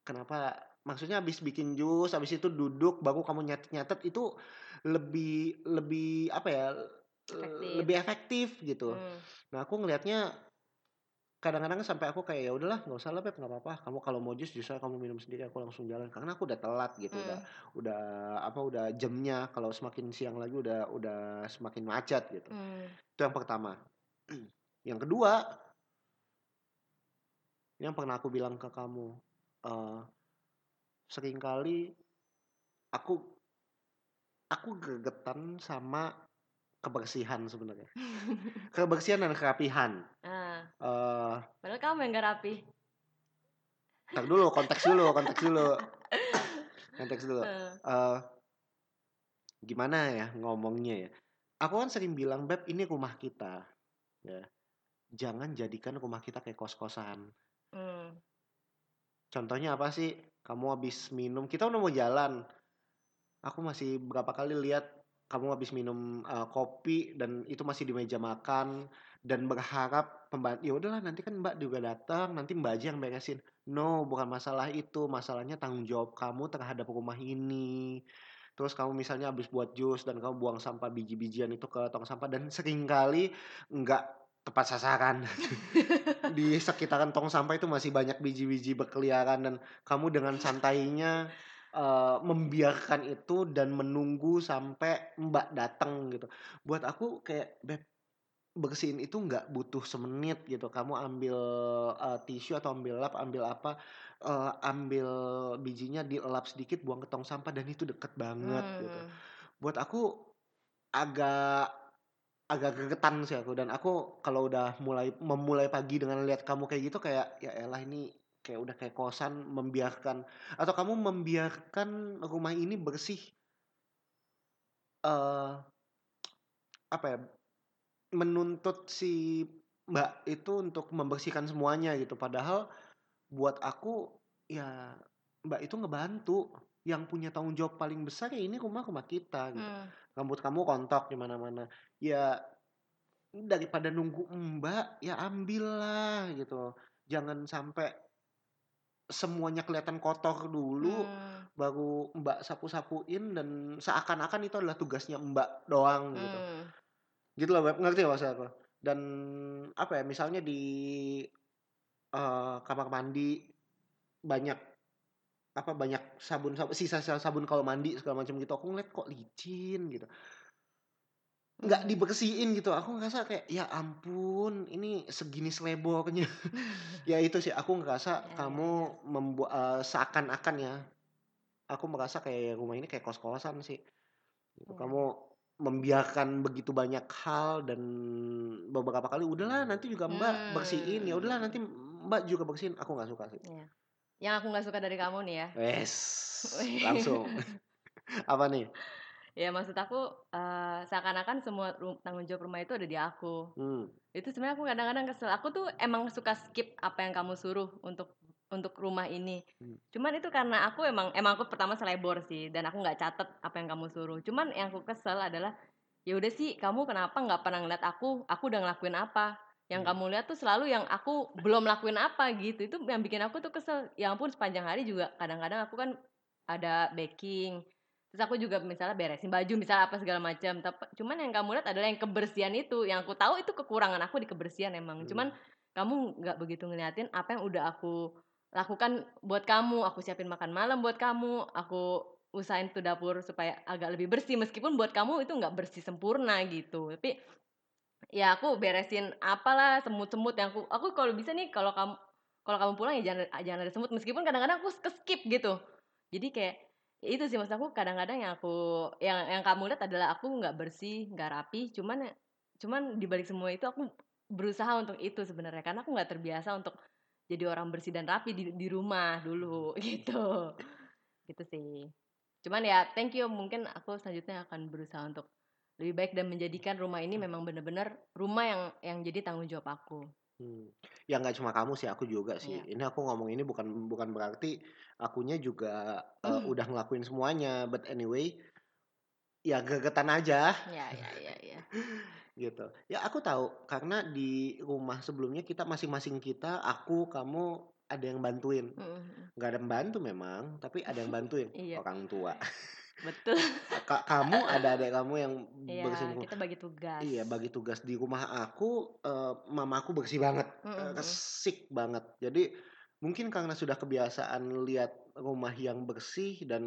kenapa" maksudnya habis bikin jus, habis itu duduk baru kamu nyatet-nyatet itu lebih lebih apa ya, Efektif. lebih efektif gitu. Mmm. Nah aku ngelihatnya kadang-kadang sampai aku kayak ya udahlah nggak usah lah beb nggak apa-apa. Kamu kalau mau jus justru kamu minum sendiri aku langsung jalan. Karena aku udah telat gitu udah Hmm. udah apa udah jamnya kalau semakin siang lagi udah udah semakin macet gitu. Hmm. itu yang pertama. Yang kedua yang pernah aku bilang ke kamu eh sering kali aku aku gregetan sama kebersihan sebenarnya. Kebersihan dan kerapihan. Ah, eh padahal kamu yang gak rapi. Ntar dulu, konteks dulu, konteks dulu. Konteks dulu. Eh, Eh gimana ya ngomongnya ya? Aku kan sering bilang, Beb, ini rumah kita. Ya. Jangan jadikan rumah kita kayak kos-kosan. hmm. Contohnya apa sih? Kamu habis minum, kita udah mau jalan. Aku masih berapa kali lihat kamu habis minum eh, kopi dan itu masih di meja makan dan berharap pembantu ya udahlah nanti kan Mbak juga datang, nanti Mbak aja yang beresin. No, bukan masalah itu, masalahnya tanggung jawab kamu terhadap rumah ini. Terus kamu misalnya habis buat jus dan kamu buang sampah biji-bijian itu ke tong sampah dan sering kali nggak tepat sasaran. Di sekitaran tong sampah itu masih banyak biji-biji berkeliaran dan kamu dengan santainya eh, membiarkan itu dan menunggu sampai Mbak datang gitu. Buat aku kayak beb bersihin itu nggak butuh semenit gitu. Kamu ambil eh, tisu atau ambil lap, ambil apa, eh, ambil bijinya dielap sedikit, buang ke tong sampah dan itu deket banget gitu. Hmm. Buat aku agak agak gregetan sih aku dan aku kalau udah mulai memulai pagi dengan lihat kamu kayak gitu kayak ya elah ini kayak udah kayak kosan membiarkan atau kamu membiarkan rumah ini bersih eh apa ya menuntut si Mbak itu untuk membersihkan semuanya gitu padahal buat aku ya Mbak itu ngebantu yang punya tanggung jawab paling besar ya ini rumah rumah kita gitu Hmm. rambut kamu kontok di mana-mana ya daripada nunggu mbak ya ambillah gitu jangan sampai semuanya kelihatan kotor dulu Hmm. baru mbak sapu-sapuin dan seakan-akan itu adalah tugasnya mbak doang gitu Hmm. Gitu loh Beb. ngerti maksud aku dan apa ya misalnya di eh, kamar mandi banyak apa banyak sabun sabun sisa-sisa sabun kalau mandi segala macam gitu aku ngeliat kok licin gitu nggak dibersihin gitu aku ngerasa kayak ya ampun ini segini selebornya ya itu sih aku ngerasa Ya, ya, kamu membuat seakan-akan ya aku merasa kayak rumah ini kayak kos-kosan sih gitu. Ya. kamu membiarkan begitu banyak hal dan beberapa kali udahlah nanti juga mbak bersihin ya udahlah nanti mbak juga bersihin aku nggak suka sih Iya. Yang aku nggak suka dari kamu nih ya. Wes, langsung. Apa nih? Ya maksud aku eh, seakan-akan semua tanggung jawab rumah itu ada di aku. Hmm. Itu sebenarnya aku kadang-kadang kesel. Aku tuh emang suka skip apa yang kamu suruh untuk untuk rumah ini. Hmm. Cuman itu karena aku emang emang aku pertama selebor sih dan aku nggak catet apa yang kamu suruh. Cuman yang aku kesel adalah ya udah sih kamu kenapa nggak pernah ngeliat aku? Aku udah ngelakuin apa? Yang Hmm. kamu lihat tuh selalu yang aku belum lakuin apa gitu. Itu yang bikin aku tuh kesel. Ya ampun sepanjang hari juga kadang-kadang aku kan ada baking. Terus aku juga misalnya beresin baju misalnya apa segala macam. Tapi cuman yang kamu lihat adalah yang kebersihan itu. Yang aku tahu itu kekurangan aku di kebersihan emang. Hmm. Cuman kamu nggak begitu ngeliatin apa yang udah aku lakukan buat kamu. Aku siapin makan malam buat kamu. Aku usahain tuh dapur supaya agak lebih bersih meskipun buat kamu itu nggak bersih sempurna gitu. Tapi ya aku beresin apalah semut-semut yang aku aku kalau bisa nih kalau kamu kalau kamu pulang ya jangan jangan ada semut meskipun kadang-kadang aku skip gitu. Jadi kayak ya itu sih maksud aku kadang-kadang yang aku yang yang kamu lihat adalah aku nggak bersih, nggak rapi, cuman cuman di balik semua itu aku berusaha untuk itu sebenarnya karena aku nggak terbiasa untuk jadi orang bersih dan rapi di di rumah dulu gitu. Gitu sih. Cuman ya thank you mungkin aku selanjutnya akan berusaha untuk lebih baik dan menjadikan rumah ini memang benar-benar rumah yang yang jadi tanggung jawab aku. Hmm. Ya nggak cuma kamu sih, aku juga sih. Iya. Ini aku ngomong ini bukan bukan berarti akunya juga Hmm. udah ngelakuin semuanya. But anyway, ya gegetan aja Ya ya ya ya. gitu. Ya aku tahu karena di rumah sebelumnya kita masing-masing kita, aku, kamu ada yang bantuin. Mm-mm. Nggak ada yang bantu memang, tapi ada yang bantuin. Iya. Orang tua. Betul. Ka kamu ada adik kamu yang Iya, bersihin kita bagi tugas. Iya, bagi tugas di rumah aku, eee, mamaku bersih banget, mhm. resik banget. Jadi mungkin karena sudah kebiasaan lihat rumah yang bersih dan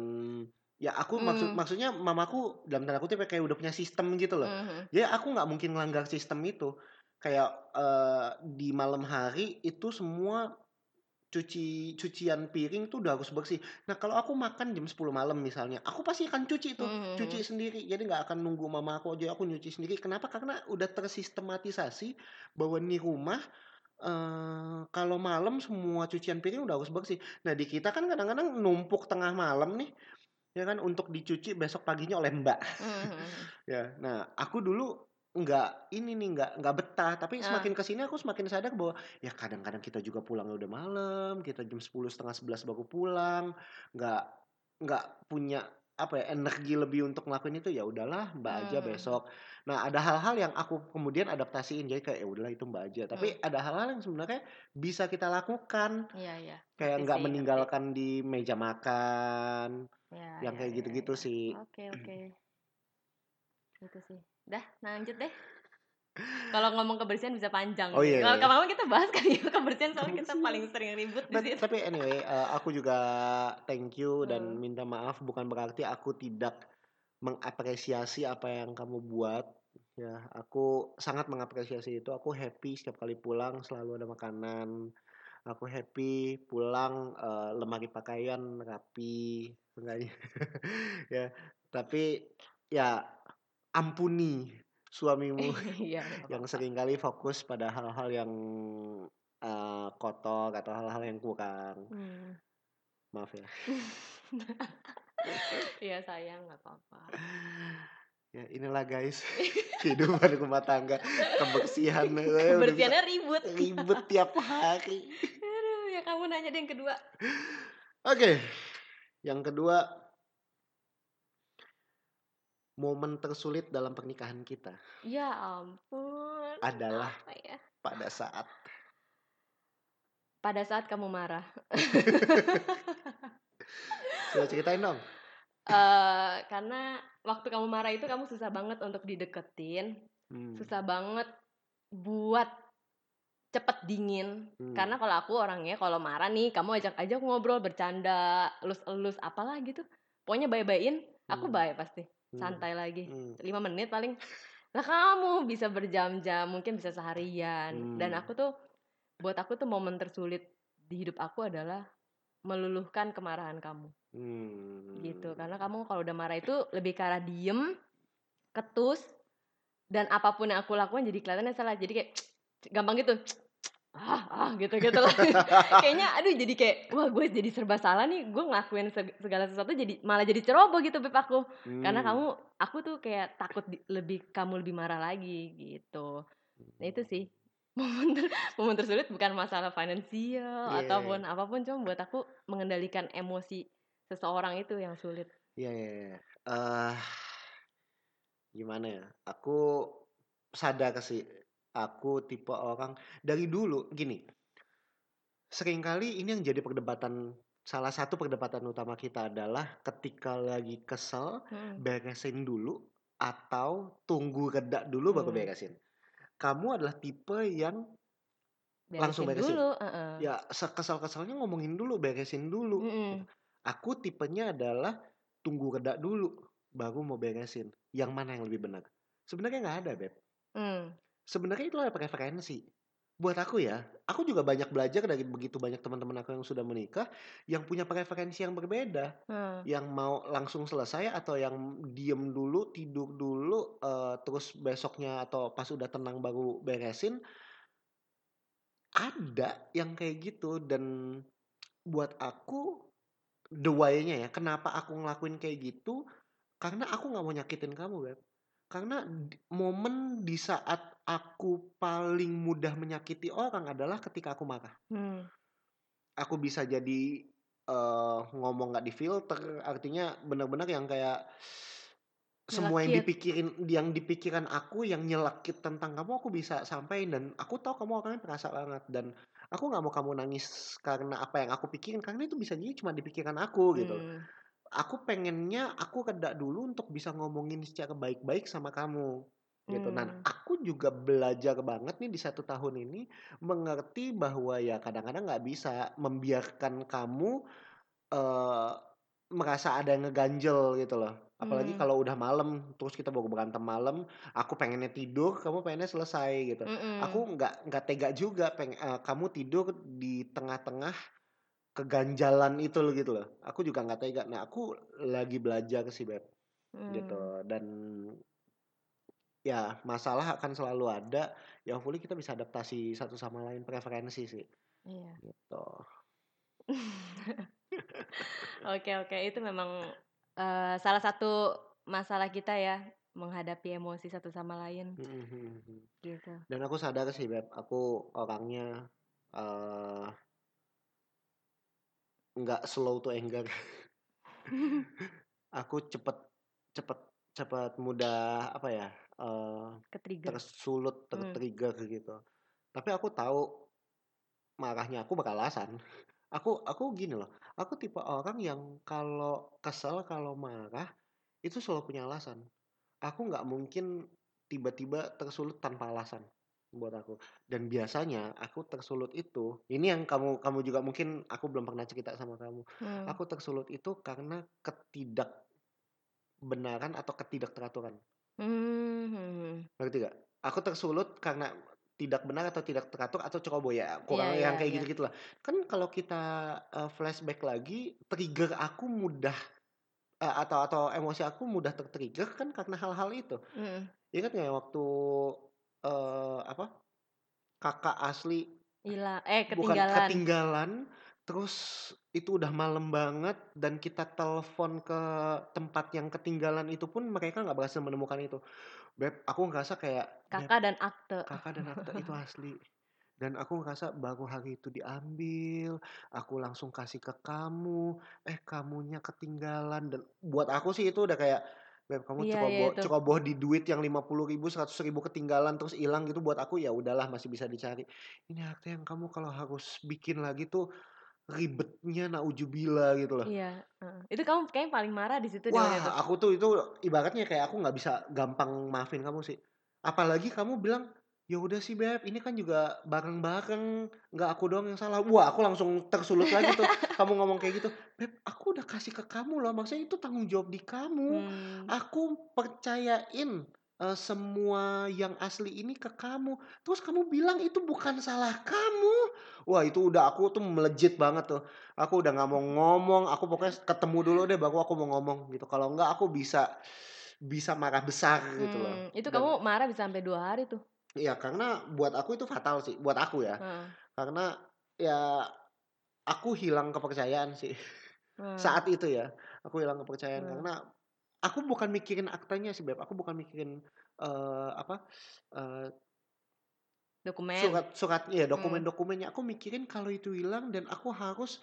ya aku maksud Mmm. maksudnya mamaku dalam tanda kutip ya kayak udah punya sistem gitu loh. Mhm. Jadi aku nggak mungkin ngelanggar sistem itu. Kayak, eee, di malam hari itu semua cuci cucian piring tuh udah harus bersih. Nah, kalau aku makan jam 10 malam misalnya, aku pasti akan cuci tuh, Mhm cuci sendiri. Jadi nggak akan nunggu mama aku aja, aku nyuci sendiri. Kenapa? Karena udah tersistematisasi bahwa nih rumah, eee, kalau malam semua cucian piring udah harus bersih. Nah, di kita kan kadang-kadang numpuk tengah malam nih, ya kan, untuk dicuci besok paginya oleh Mbak. Mhm mhm. Ya, nah aku dulu nggak ini nih, nggak nggak betah. Tapi Ah. semakin ke sini aku semakin sadar bahwa ya kadang-kadang kita juga pulangnya udah malam, kita jam 10, setengah 11 baru pulang, nggak nggak punya apa ya, energi lebih untuk ngelakuin itu, ya udahlah Mbak aja Mmm. besok. Nah, ada hal-hal yang aku kemudian adaptasiin, jadi kayak ya udahlah itu Mbak aja. Tapi Mmm. ada hal-hal yang sebenarnya bisa kita lakukan. Iya iya, Kayak nggak meninggalkan di meja makan, Iya yang iya kayak gitu-gitu iya. sih. Oke oke. Itu sih. Dah, lanjut deh. Kalau ngomong kebersihan bisa panjang Oh iya Kalau iya. lama-lama kita bahas kali ya kebersihan soalnya kita paling sering ribut di situ. tapi anyway, eee, aku juga thank you dan Mmm. minta maaf bukan berarti aku tidak mengapresiasi apa yang kamu buat. Ya, aku sangat mengapresiasi itu. Aku happy setiap kali pulang selalu ada makanan. Aku happy pulang, eee, lemari pakaian rapi, seenggaknya. Ya, tapi ya ampuni suamimu nggak yang sering kali fokus pada hal-hal yang, eee, kotor atau hal-hal yang kurang. Mmm. Maaf ya. Iya sayang, nggak apa-apa. Ya inilah guys, kehidupan rumah tangga, kebersihan, bisa Kebersihannya ribut. ribet tiap hari. Aduh, ya kamu nanya deh yang kedua. Oke, yang kedua momen tersulit dalam pernikahan kita Ya ampun, adalah apa ya? pada saat Pada saat kamu marah. Coba ceritain dong. Eee, karena waktu kamu marah itu kamu susah banget untuk dideketin, Mmm. susah banget buat cepet dingin. Mmm. Karena kalau aku orangnya kalau marah nih kamu ajak ajak ngobrol, bercanda, elus-elus, apalah gitu. Pokoknya bye-bye-in, aku Mmm. bye pasti. Mmm. Santai lagi. 5 menit paling. Lah kamu bisa berjam-jam, mungkin bisa seharian. Dan Mmm. aku tuh buat aku tuh momen tersulit di hidup aku adalah meluluhkan kemarahan kamu. Gitu. Karena Mmm. kamu kalau udah marah itu lebih ke arah diem, ketus, dan apa pun yang aku lakukan jadi kelihatannya salah. Jadi kayak gampang gitu, ah ah gitu-gitu lah. Kayaknya aduh jadi kayak, wah gue jadi serba salah nih, gue ngelakuin seg segala sesuatu jadi malah jadi ceroboh gitu Beb aku. Karena Mmm. kamu aku tuh kayak takut di lebih kamu lebih marah lagi gitu. Nah itu sih, momen ter momen tersulit bukan masalah finansial Iya. ataupun apa pun, cuma buat aku mengendalikan emosi seseorang itu yang sulit. Iya iya iya. Eee, gimana ya, aku sadar sih, aku tipe orang dari dulu gini, sering kali ini yang jadi perdebatan salah satu perdebatan utama kita adalah ketika lagi kesel, Mhm. beresin dulu atau tunggu reda dulu baru Mmm. beresin. Kamu adalah tipe yang langsung Beresin beresin? dulu, heeh. Ya sekesal-kesalnya ngomongin dulu, beresin dulu, gitu. Mhm. Aku tipenya adalah tunggu reda dulu, baru mau beresin. Yang mana yang lebih benar? Sebenarnya nggak ada, Beb. Mmm. Sebenarnya itu adalah preferensi. Buat aku ya, aku juga banyak belajar dari begitu banyak teman-teman aku yang sudah menikah, yang punya preferensi yang berbeda. Heeh. Yang mau langsung selesai atau yang diem dulu, tidur dulu, eee, terus besoknya atau pas udah tenang baru beresin. Ada yang kayak gitu dan buat aku the why-nya ya, kenapa aku ngelakuin kayak gitu, karena aku nggak mau nyakitin kamu, Beb. Karena momen di saat aku paling mudah menyakiti orang adalah ketika aku marah. Mmm. Aku bisa jadi, eee, ngomong nggak difilter, artinya benar-benar yang kayak semua yang dipikirin yang di pikiran aku yang nyelekit tentang kamu aku bisa sampein dan aku tahu kamu orangnya perasa banget dan aku nggak mau kamu nangis karena apa yang aku pikirin, karena itu bisa jadi cuma di pikiran aku gitu loh. Mmm. aku pengennya aku reda dulu untuk bisa ngomongin secara baik-baik sama kamu gitu. Dan Hmm. aku juga belajar banget nih di satu tahun ini mengerti bahwa ya kadang-kadang nggak bisa membiarkan kamu eh merasa ada yang ngeganjel gitu loh. Apalagi Hmm. kalau udah malam terus kita baru berantem malam, aku pengennya tidur, kamu pengennya selesai gitu. Aku Mm-mm. nggak nggak tega juga peng eh, kamu tidur di tengah-tengah keganjalan itu loh gitu loh. Aku juga nggak tega. Nah, aku lagi belajar sih, Beb, gitu. Hmm. Dan ya masalah akan selalu ada. Ya hopefully kita bisa adaptasi satu sama lain preferensi sih, Iya. gitu. Oke oke itu memang eh, salah satu masalah kita ya menghadapi emosi satu sama lain Mhm, mhm, mhm. gitu. Dan aku sadar sih, Beb, aku orangnya eh nggak slow to anger. Aku cepet cepet cepet mudah apa ya? Eh Ke-trigger. tersulut, Hmm. tertrigger gitu. Tapi aku tahu marahnya aku beralasan. Aku aku gini loh, aku tipe orang yang kalau kesel, kalau marah itu selalu punya alasan. Aku nggak mungkin tiba-tiba tersulut tanpa alasan buat aku. Dan biasanya aku tersulut itu, ini yang kamu kamu juga mungkin aku belum pernah cerita sama kamu. Hmm. Aku tersulut itu karena ketidakbenaran atau ketidakteraturan. Hmm. Ngerti gak? Aku tersulut karena tidak benar atau tidak teratur atau ceroboh ya kurang iya yang kayak iya. gitu-gitu lah. Kan kalau kita eh, flashback lagi, trigger aku mudah eh, atau atau emosi aku mudah tertrigger kan karena hal-hal itu. Mm. Ingat nggak waktu eh apa kakak asli Hilang eh bukan ketinggalan. Terus itu udah malam banget dan kita telepon ke tempat yang ketinggalan itu pun mereka nggak berhasil menemukan itu. Beb, aku ngerasa kayak Beb, Kakak dan akte. kakak dan akte itu asli. Dan aku ngerasa baru hari itu diambil, aku langsung kasih ke kamu, eh kamunya ketinggalan dan buat aku sih itu udah kayak Beb kamu iya ceroboh itu. ceroboh di duit yang 50 ribu, 100 ribu ketinggalan terus hilang gitu buat aku ya udahlah masih bisa dicari. Ini akte yang kamu kalau harus bikin lagi tuh ribetnya naujubillah gitu loh. Iya. heeh. Itu kamu kayaknya paling marah di situ. Wah, aku tuh itu ibaratnya kayak aku nggak bisa gampang maafin kamu sih. Apalagi kamu bilang, ya udah sih beb, ini kan juga bareng-bareng, nggak aku doang yang salah. Wah, aku langsung tersulut lagi tuh. Kamu ngomong kayak gitu, beb, aku udah kasih ke kamu loh. Maksudnya itu tanggung jawab di kamu. Hmm. Aku percayain eh, semua yang asli ini ke kamu. Terus kamu bilang itu bukan salah kamu. Wah, itu udah aku tuh melejit banget tuh. Aku udah nggak mau ngomong. Aku pokoknya ketemu dulu deh baru aku mau ngomong gitu. Kalau enggak aku bisa bisa marah besar gitu loh. Hmm, itu Dan kamu marah bisa sampai dua hari tuh. Iya, karena buat aku itu fatal sih, buat aku ya. Heeh. Karena ya aku hilang kepercayaan sih. Hmm. Saat itu ya, aku hilang kepercayaan Hmm. karena aku bukan mikirin aktanya sih, Beb. Aku bukan mikirin eh, apa eh, Dokumen. surat-surat ya Hmm. dokumen-dokumennya. Aku mikirin kalau itu hilang dan aku harus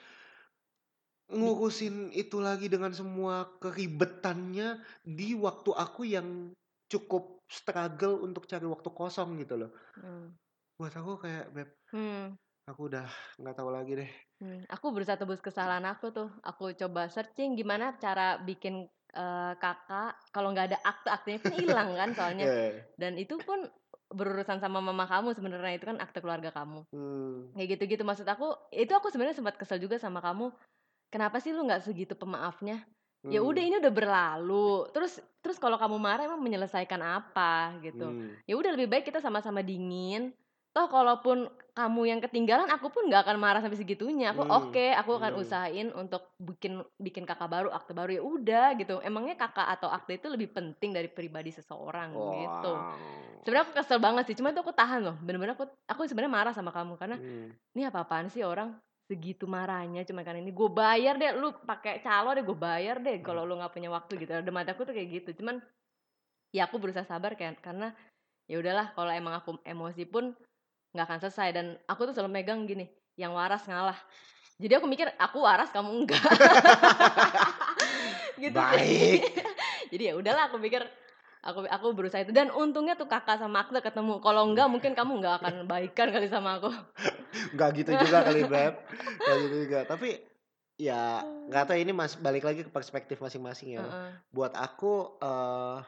ngurusin itu lagi dengan semua keribetannya di waktu aku yang cukup struggle untuk cari waktu kosong gitu loh. Hmm. Buat aku kayak Beb, Hmm. aku udah nggak tahu lagi deh. Hmm, aku berusaha tebus kesalahan aku tuh. Aku coba searching gimana cara bikin eh, kakak kalau nggak ada akte aktenya kan hilang kan soalnya. Ya. Dan itu pun berurusan sama mama kamu sebenarnya itu kan akte keluarga kamu. Hmm. Kayak gitu-gitu maksud aku. Itu aku sebenarnya sempat kesel juga sama kamu. Kenapa sih lu nggak segitu pemaafnya? Ya udah Hmm. ini udah berlalu. Terus terus kalau kamu marah emang menyelesaikan apa gitu. Hmm. Ya udah lebih baik kita sama-sama dingin. Toh kalaupun kamu yang ketinggalan aku pun nggak akan marah sampai segitunya. Aku Hmm. oke, aku akan Hmm. usahain untuk bikin bikin kakak baru, akte baru ya udah gitu. Emangnya kakak atau akte itu lebih penting dari pribadi seseorang gitu. Wow. Sebenarnya aku kesel banget sih, cuma itu aku tahan loh. Bener-bener aku aku sebenarnya marah sama kamu karena Hmm. ini apa-apaan sih orang segitu marahnya cuma karena ini gue bayar deh lu pakai calo deh gue bayar deh kalau lu nggak punya waktu gitu ada mataku tuh kayak gitu cuman ya aku berusaha sabar kan karena ya udahlah kalau emang aku emosi pun nggak akan selesai dan aku tuh selalu megang gini yang waras ngalah jadi aku mikir aku waras kamu enggak gitu Baik. jadi ya udahlah aku pikir aku aku berusaha itu dan untungnya tuh kakak sama Akta ketemu kalau enggak mungkin kamu nggak akan baikan kali sama aku Nggak gitu juga kali Beb. Nggak gitu juga. Tapi Ya, nggak tahu ini Mas balik lagi ke perspektif masing-masing ya. Heeh. Buat aku eh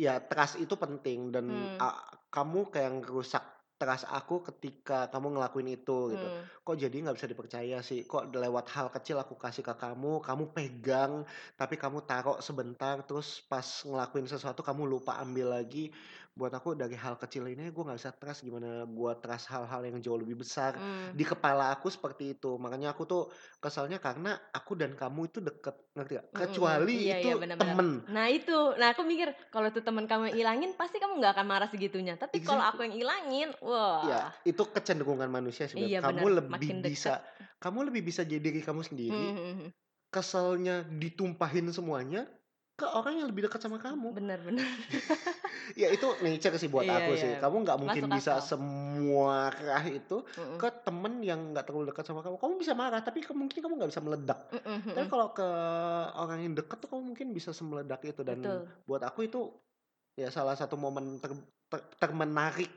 ya trust itu penting dan Hmm. a kamu kayak ngerusak trust aku ketika kamu ngelakuin itu gitu. Hmm. Kok jadi nggak bisa dipercaya sih? Kok lewat hal kecil aku kasih ke kamu, kamu pegang, tapi kamu taruh sebentar, terus pas ngelakuin sesuatu kamu lupa ambil lagi. Buat aku dari hal kecil ini gue nggak bisa trust, gimana gue trust hal-hal yang jauh lebih besar. Hmm. Di kepala aku seperti itu. Makanya aku tuh kesalnya karena aku dan kamu itu deket, ngerti gak? Mm, mm, Kecuali iya, itu iya, benar-benar. temen. Nah itu, nah aku mikir kalau itu teman kamu yang ilangin pasti kamu nggak akan marah segitunya. Tapi kalau aku yang ilangin, wah. Ya, itu kecenderungan manusia sebenarnya. Iya kamu benar, lebih bisa, kamu lebih bisa jadi diri kamu sendiri. Hmm, hmm, hmm. Keselnya ditumpahin semuanya ke orang yang lebih dekat sama kamu. Benar-benar. ya itu nature sih buat Iya, aku iya. sih. Kamu nggak mungkin Masuk bisa akal. semua kerah itu Mm-mm. ke temen yang nggak terlalu dekat sama kamu. Kamu bisa marah, tapi ke- mungkin kamu nggak bisa meledak. Mm-mm, Tapi mm-mm. kalau ke orang yang dekat tuh kamu mungkin bisa semeledak itu dan Betul. buat aku itu ya salah satu momen ter, ter- termenarik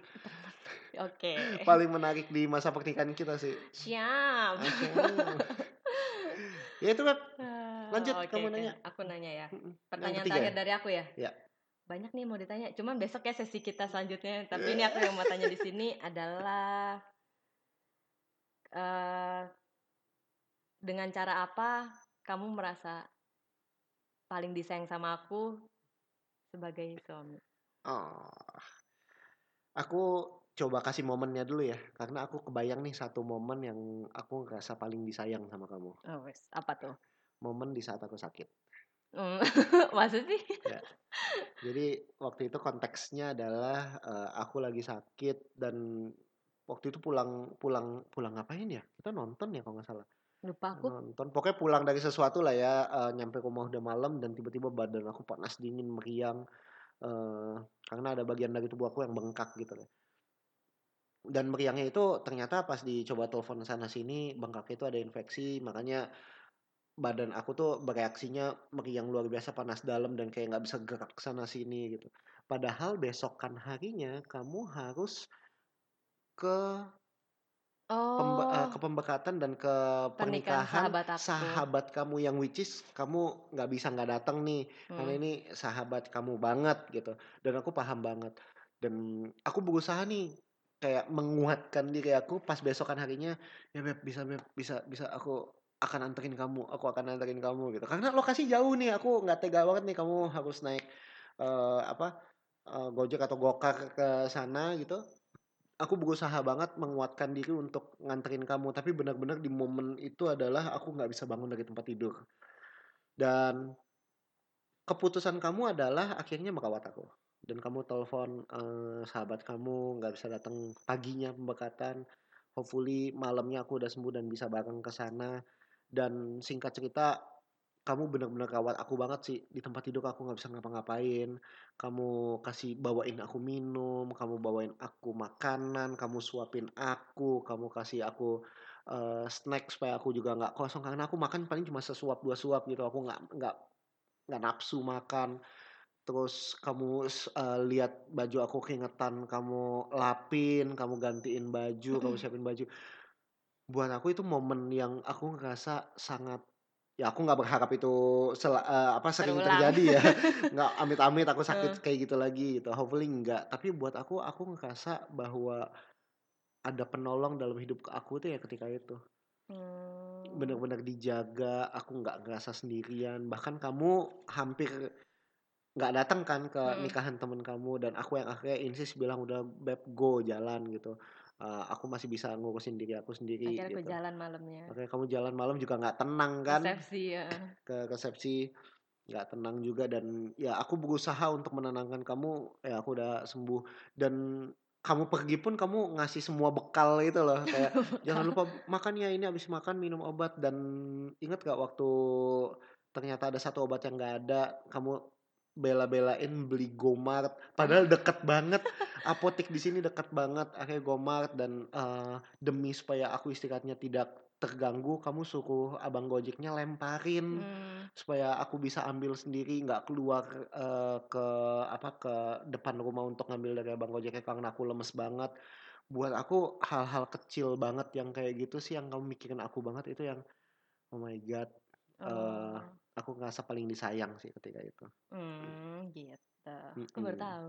Oke. paling menarik di masa pernikahan kita sih. Siap. Ya itu kan Lanjut, oke, kamu oke. nanya. Aku nanya ya. Pertanyaan terakhir ya? dari aku ya. Ya. Banyak nih mau ditanya. Cuman besok ya sesi kita selanjutnya. Tapi ini aku yang mau tanya di sini adalah eh dengan cara apa kamu merasa paling disayang sama aku sebagai suami? Oh. Aku coba kasih momennya dulu ya, karena aku kebayang nih satu momen yang aku ngerasa paling disayang sama kamu. Oh, wes. Apa tuh? Momen di saat aku sakit. Hmm, Maksud sih? Ya. Jadi waktu itu konteksnya adalah eh, aku lagi sakit dan waktu itu pulang pulang pulang ngapain ya? Kita nonton ya kalau nggak salah. Lupa aku. Nonton. Pokoknya pulang dari sesuatu lah ya, eh, nyampe rumah udah malam dan tiba-tiba badan aku panas dingin meriang eh, karena ada bagian dari tubuh aku yang bengkak gitu loh. Dan meriangnya itu ternyata pas dicoba telepon sana sini bengkaknya itu ada infeksi, makanya badan aku tuh bereaksinya meriang luar biasa panas dalam dan kayak nggak bisa gerak sana sini gitu. Padahal besokan harinya kamu harus ke pembe- eh, Oh, ke pembekatan dan ke pernikahan pernikahan sahabat aku. sahabat kamu yang which is kamu nggak bisa nggak datang nih karena Hmm. ini sahabat kamu banget gitu dan aku paham banget dan aku berusaha nih kayak menguatkan diri aku pas besokan harinya ya beb bisa beb bisa bisa aku akan anterin kamu aku akan anterin kamu gitu. Karena lokasi jauh nih aku nggak tega banget nih kamu harus naik eh, apa eh, gojek atau gokar ke sana gitu. Aku berusaha banget menguatkan diri untuk nganterin kamu tapi benar-benar di momen itu adalah aku nggak bisa bangun dari tempat tidur. Dan keputusan kamu adalah akhirnya merawat aku. Dan kamu telepon eh, sahabat kamu nggak bisa datang paginya pembekatan. Hopefully malamnya aku udah sembuh dan bisa bareng ke sana dan singkat cerita kamu benar-benar rawat aku banget sih. Di tempat tidur aku nggak bisa ngapa-ngapain. Kamu kasih bawain aku minum kamu bawain aku makanan kamu suapin aku kamu kasih aku eh, snack supaya aku juga nggak kosong. Karena aku makan paling cuma sesuap dua suap gitu. Aku nggak nggak nggak nafsu makan. Terus kamu eh, lihat baju aku keringetan kamu lapin kamu gantiin baju kamu siapin baju buat aku itu momen yang aku ngerasa sangat ya aku nggak berharap itu sel- eh, apa sering Terulang. terjadi ya nggak amit-amit aku sakit Eh. kayak gitu lagi gitu hopefully enggak tapi buat aku aku ngerasa bahwa ada penolong dalam hidup aku tuh ya ketika itu Hmm. benar-benar dijaga aku nggak ngerasa sendirian bahkan kamu hampir nggak datang kan ke Mm-mm. nikahan temen kamu dan aku yang akhirnya insist bilang udah beb go jalan gitu Eh, aku masih bisa ngurusin diri aku sendiri Akhirnya aku gitu. jalan malamnya. Oke, kamu jalan malam juga nggak tenang kan? Resepsi ya. ke resepsi nggak tenang juga. Dan ya aku berusaha untuk menenangkan kamu. Ya aku udah sembuh. Dan kamu pergi pun kamu ngasih semua bekal itu loh. Kayak jangan lupa makan ya ini habis makan minum obat. Dan ingat gak waktu ternyata ada satu obat yang nggak ada kamu bela-belain beli Gomart. Padahal deket banget. Apotek di sini deket banget. Akhirnya Gomart dan eh, demi supaya aku istirahatnya tidak terganggu kamu suruh abang gojeknya lemparin. Hmm. supaya aku bisa ambil sendiri nggak keluar eh, ke apa ke depan rumah untuk ngambil dari abang gojeknya karena aku lemes banget. Buat aku hal-hal kecil banget yang kayak gitu sih yang kamu mikirin aku banget itu yang oh my god Oh. eh aku ngerasa paling disayang sih ketika itu Hmm, gitu. Aku baru tahu.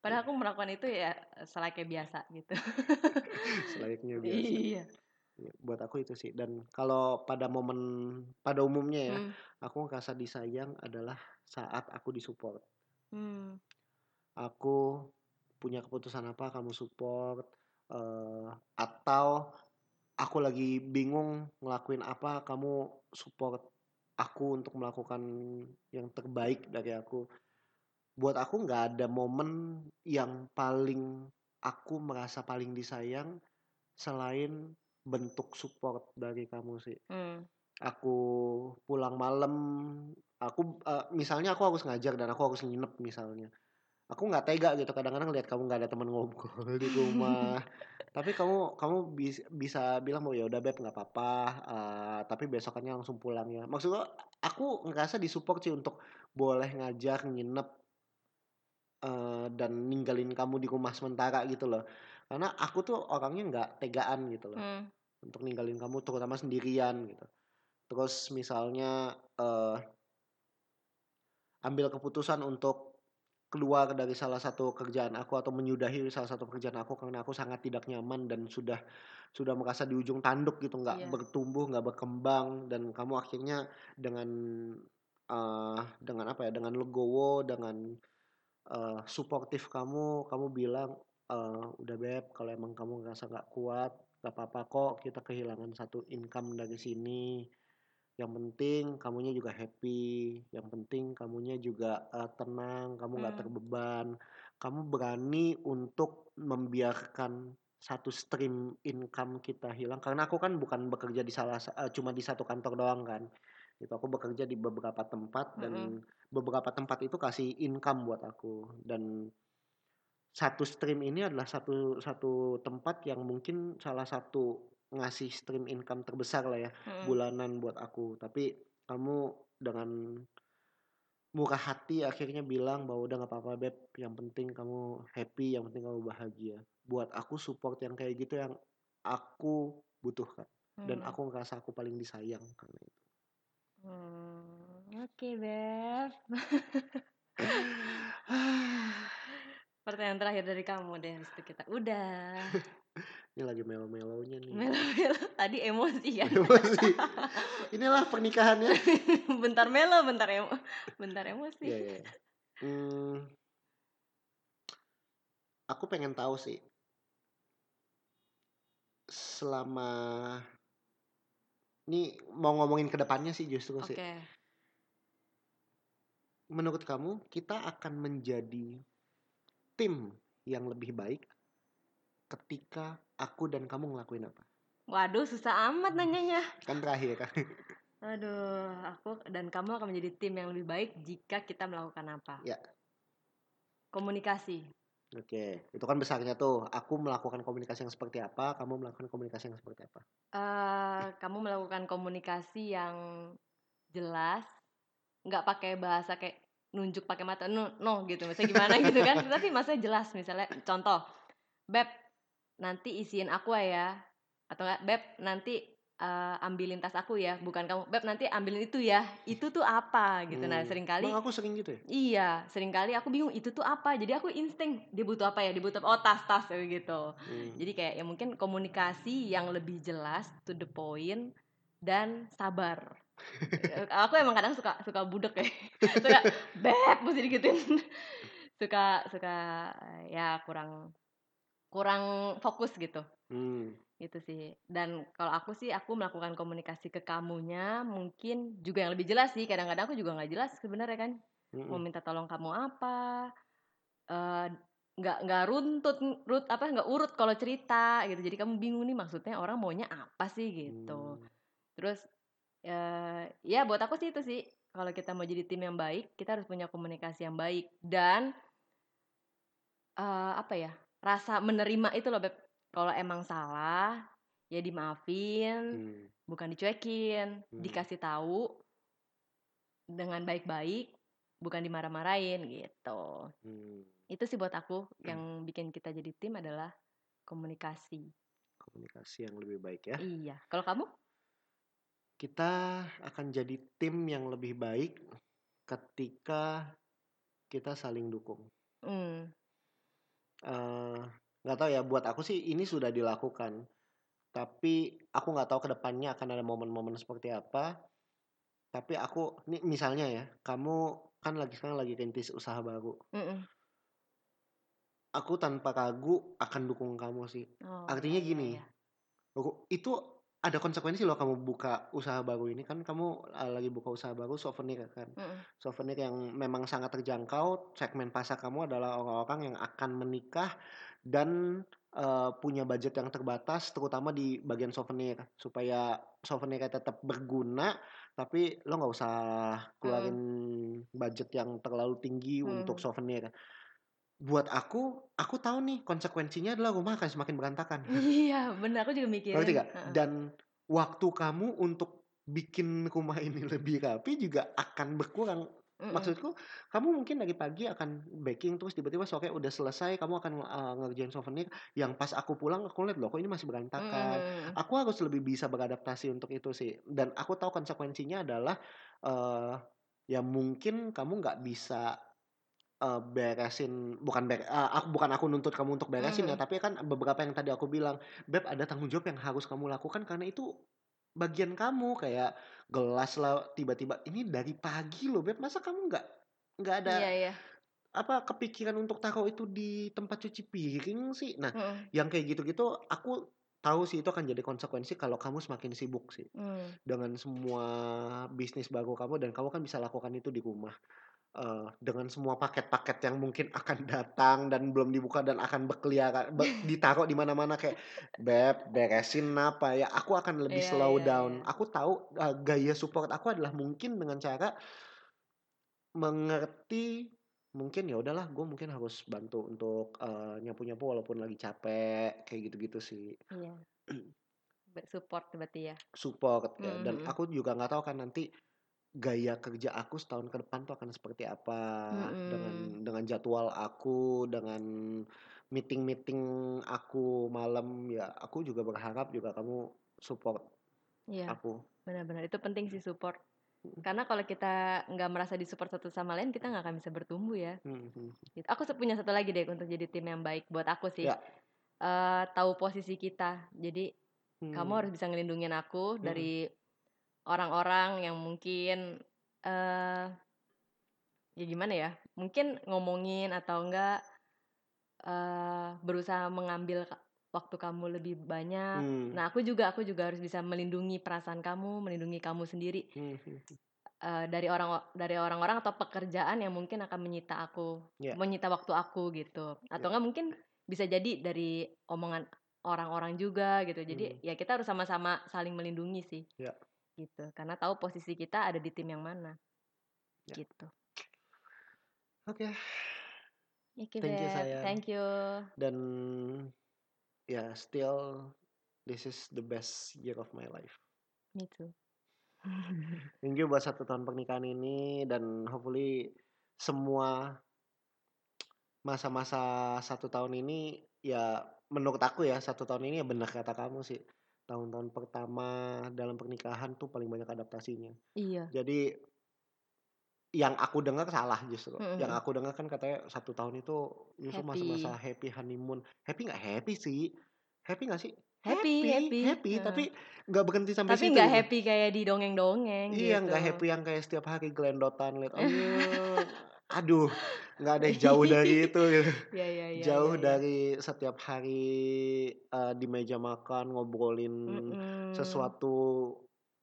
Padahal aku melakukan itu ya selayaknya biasa gitu. selayaknya biasa Iya. Ya, buat aku itu sih dan kalau pada momen pada umumnya ya Hmm. aku ngerasa disayang adalah saat aku disupport Hmm. aku punya keputusan apa kamu support eh, atau aku lagi bingung ngelakuin apa kamu support aku untuk melakukan yang terbaik dari aku. Buat aku nggak ada momen yang paling aku merasa paling disayang selain bentuk support dari kamu sih. Hmm. aku pulang malam aku eh, misalnya aku harus ngajar dan aku harus nginep misalnya aku nggak tega gitu kadang-kadang lihat kamu nggak ada teman ngobrol di rumah tapi kamu kamu bis- bisa bilang mau ya udah beb nggak apa-apa eh, tapi besokannya langsung pulang ya maksudnya aku ngerasa disupport sih untuk boleh ngajar nginep eh, dan ninggalin kamu di rumah sementara gitu loh karena aku tuh orangnya nggak tegaan gitu loh Hmm. untuk ninggalin kamu terutama sendirian gitu. Terus misalnya eh ambil keputusan untuk keluar dari salah satu kerjaan aku atau menyudahi salah satu pekerjaan aku karena aku sangat tidak nyaman dan sudah sudah merasa di ujung tanduk gitu nggak Iya. bertumbuh nggak berkembang dan kamu akhirnya dengan eh dengan apa ya dengan legowo dengan eh suportif kamu kamu bilang eh udah beb kalau emang kamu ngerasa nggak kuat gak apa-apa kok kita kehilangan satu income dari sini yang penting kamunya juga happy yang penting kamunya juga eh, tenang kamu nggak Hmm. terbeban kamu berani untuk membiarkan satu stream income kita hilang. Karena aku kan bukan bekerja di salah sa- eh, cuma di satu kantor doang kan. Itu aku bekerja di beberapa tempat dan beberapa tempat itu kasih income buat aku. Dan satu stream ini adalah satu satu tempat yang mungkin salah satu ngasih stream income terbesar lah ya Hmm. bulanan buat aku tapi kamu dengan murah hati akhirnya bilang bahwa udah nggak apa-apa beb yang penting kamu happy yang penting kamu bahagia buat aku support yang kayak gitu yang aku butuhkan dan Hmm. aku ngerasa aku paling disayang karena itu Hmm, Oke, Beb. Pertanyaan terakhir dari kamu deh, habis itu kita udah. ini lagi melo-melonya nih Melo-melo tadi emosi ya. emosi inilah pernikahannya bentar melo, bentar emo, bentar emosi. Iya, iya. iya. Hmm, aku pengen tahu sih selama ini mau ngomongin ke depannya sih justru Oke. sih. Menurut kamu kita akan menjadi tim yang lebih baik ketika aku dan kamu ngelakuin apa? Waduh, susah amat nanyanya. Kan terakhir kan. Aduh, aku dan kamu akan menjadi tim yang lebih baik jika kita melakukan apa? Ya. Komunikasi. Oke, itu kan besarnya tuh. Aku melakukan komunikasi yang seperti apa, kamu melakukan komunikasi yang seperti apa? eh kamu melakukan komunikasi yang jelas, nggak pakai bahasa kayak nunjuk pakai mata, no, no gitu, misalnya gimana gitu kan? Tapi maksudnya jelas, misalnya contoh, beb nanti isiin aku ya, atau enggak beb nanti eh, ambilin tas aku ya, bukan kamu beb nanti ambilin itu ya, itu tuh apa gitu. Nah Hmm. sering kali Emang aku sering gitu ya? Iya, sering kali aku bingung itu tuh apa. Jadi aku insting dia butuh apa ya? Dia butuh oh tas-tas kayak gitu. Hmm. Jadi kayak ya mungkin komunikasi yang lebih jelas, to the point dan sabar. Aku emang kadang suka suka budek ya. suka beb mesti digituin. suka suka ya kurang kurang fokus gitu. Hmm. Gitu sih. Dan kalau aku sih aku melakukan komunikasi ke kamunya mungkin juga yang lebih jelas sih. Kadang-kadang aku juga nggak jelas sebenarnya kan Mm-mm. mau minta tolong kamu apa eh, nggak nggak runtut rut apa nggak urut kalau cerita gitu jadi kamu bingung nih maksudnya orang maunya apa sih gitu Hmm. terus eh, ya buat aku sih itu sih kalau kita mau jadi tim yang baik kita harus punya komunikasi yang baik dan eh, apa ya rasa menerima itu loh beb kalau emang salah ya dimaafin Hmm. bukan dicuekin, Hmm. dikasih tahu dengan baik-baik, bukan dimarah-marahin gitu. Hmm. Itu sih buat aku yang bikin kita jadi tim adalah komunikasi. Komunikasi yang lebih baik ya. Iya. Kalau kamu? kita akan jadi tim yang lebih baik ketika kita saling dukung. Mmm. Eee, nggak tahu ya, buat aku sih ini sudah dilakukan. Tapi aku nggak tahu ke depannya akan ada momen-momen seperti apa. Tapi aku nih misalnya ya, kamu kan lagi sekarang lagi rintis usaha baru. Mhm. Aku tanpa ragu akan dukung kamu sih. Oh, Artinya iya iya gini, iya. ru itu ada konsekuensi loh kamu buka usaha baru ini, kan kamu, eee, lagi buka usaha baru souvenir kan. Mhm. Souvenir yang memang sangat terjangkau, segmen pasar kamu adalah orang-orang yang akan menikah dan, eee, punya budget yang terbatas terutama di bagian souvenir. Supaya souvenirnya tetap berguna, tapi lo nggak usah keluarin Mhm. budget yang terlalu tinggi untuk Mhm. souvenir. Buat aku, aku tahu nih konsekuensinya adalah rumah akan semakin berantakan. Iya, bener, aku juga mikirin, nggak? heeh. Dan waktu kamu untuk bikin rumah ini lebih rapi juga akan berkurang. Mhm. Maksudku, kamu mungkin dari pagi akan baking, terus tiba-tiba sore udah selesai, kamu akan, eee, ngerjain souvenir, yang pas aku pulang aku lihat, "Loh kok ini masih berantakan?" mhm. Aku harus lebih bisa beradaptasi untuk itu sih. Dan aku tahu konsekuensinya adalah, eee, ya mungkin kamu nggak bisa, eee, beresin bukan ber eee, ak bukan aku nuntut kamu untuk beresin ya, mhm. tapi kan beberapa yang tadi aku bilang, "Beb ada tanggung jawab yang harus kamu lakukan karena itu bagian kamu." Kayak gelas lah tiba-tiba, "Ini dari pagi loh Beb, masa kamu nggak nggak ada, Iya iya. apa, kepikiran untuk taruh itu di tempat cuci piring sih?" Nah, Mhm. yang kayak gitu-gitu aku tahu sih itu akan jadi konsekuensi kalau kamu semakin sibuk sih. Mmm. Dengan semua bisnis baru kamu dan kamu kan bisa lakukan itu di rumah. Eee, dengan semua paket-paket yang mungkin akan datang dan belum dibuka dan akan berkeliara be ditaruh di mana-mana kayak, "Beb, beresin apa ya." Aku akan lebih Iya slow iya down. iya. Aku tahu, eee, gaya support aku adalah mungkin dengan cara mengerti, mungkin ya udahlah gue mungkin harus bantu untuk, eee, nyapu-nyapu walaupun lagi capek, kayak gitu-gitu sih. Iya. Support berarti ya? Support ya, Mhm dan aku juga nggak tahu kan nanti gaya kerja aku setahun ke depan tuh akan seperti apa, dengan Mhm. dengan jadwal aku, dengan meeting-meeting aku malam, ya aku juga berharap juga kamu support Iya, aku. benar benar, itu penting sih support. Karena kalau kita nggak merasa di-support satu sama lain, kita nggak akan bisa bertumbuh ya. Mhm mhm. Gitu. Aku punya satu lagi deh untuk jadi tim yang baik buat aku sih. Ya. Eee, tahu posisi kita. Jadi kamu Mmm. harus bisa ngelindungin aku Mhm. dari orang-orang yang mungkin, eee, ya gimana ya, mungkin ngomongin atau enggak, eee, berusaha mengambil waktu kamu lebih banyak. Mmm. Nah, aku juga aku juga harus bisa melindungi perasaan kamu, melindungi kamu sendiri. Mhm. Eee, dari orang dari orang-orang atau pekerjaan yang mungkin akan menyita aku, Ya. menyita waktu aku gitu. Atau Ya. enggak mungkin bisa jadi dari omongan orang-orang juga gitu. Jadi Mmm. ya kita harus sama-sama saling melindungi sih. Ya. Gitu. Karena tahu posisi kita ada di tim yang mana. Ya. Gitu. Oke. Oke, Thank you sayang. Thank you. Dan ya still this is the best year of my life. Me too. Thank you buat 1 tahun pernikahan ini dan hopefully semua masa-masa 1 tahun ini ya menurut aku ya 1 tahun ini ya benar kata kamu sih. Tahun-tahun pertama dalam pernikahan tuh paling banyak adaptasinya. Iya. Jadi yang aku dengar salah justru. Mhm Yang mhm. aku dengar kan katanya 1 tahun itu justru masa-masa Happy. happy honeymoon. Happy nggak happy sih. Happy nggak sih? Happy Happy, happy, happy, tapi nggak berhenti sampai Tapi situ nggak gitu. happy kayak di dongeng-dongeng Iya, gitu. nggak happy yang kayak setiap hari gelendotan lihat, "Aduh, aduh, nggak ada yang jauh dari itu," gitu. Iya iya iya Jauh iya iya. dari setiap hari, eee, di meja makan ngobrolin Mhm. sesuatu,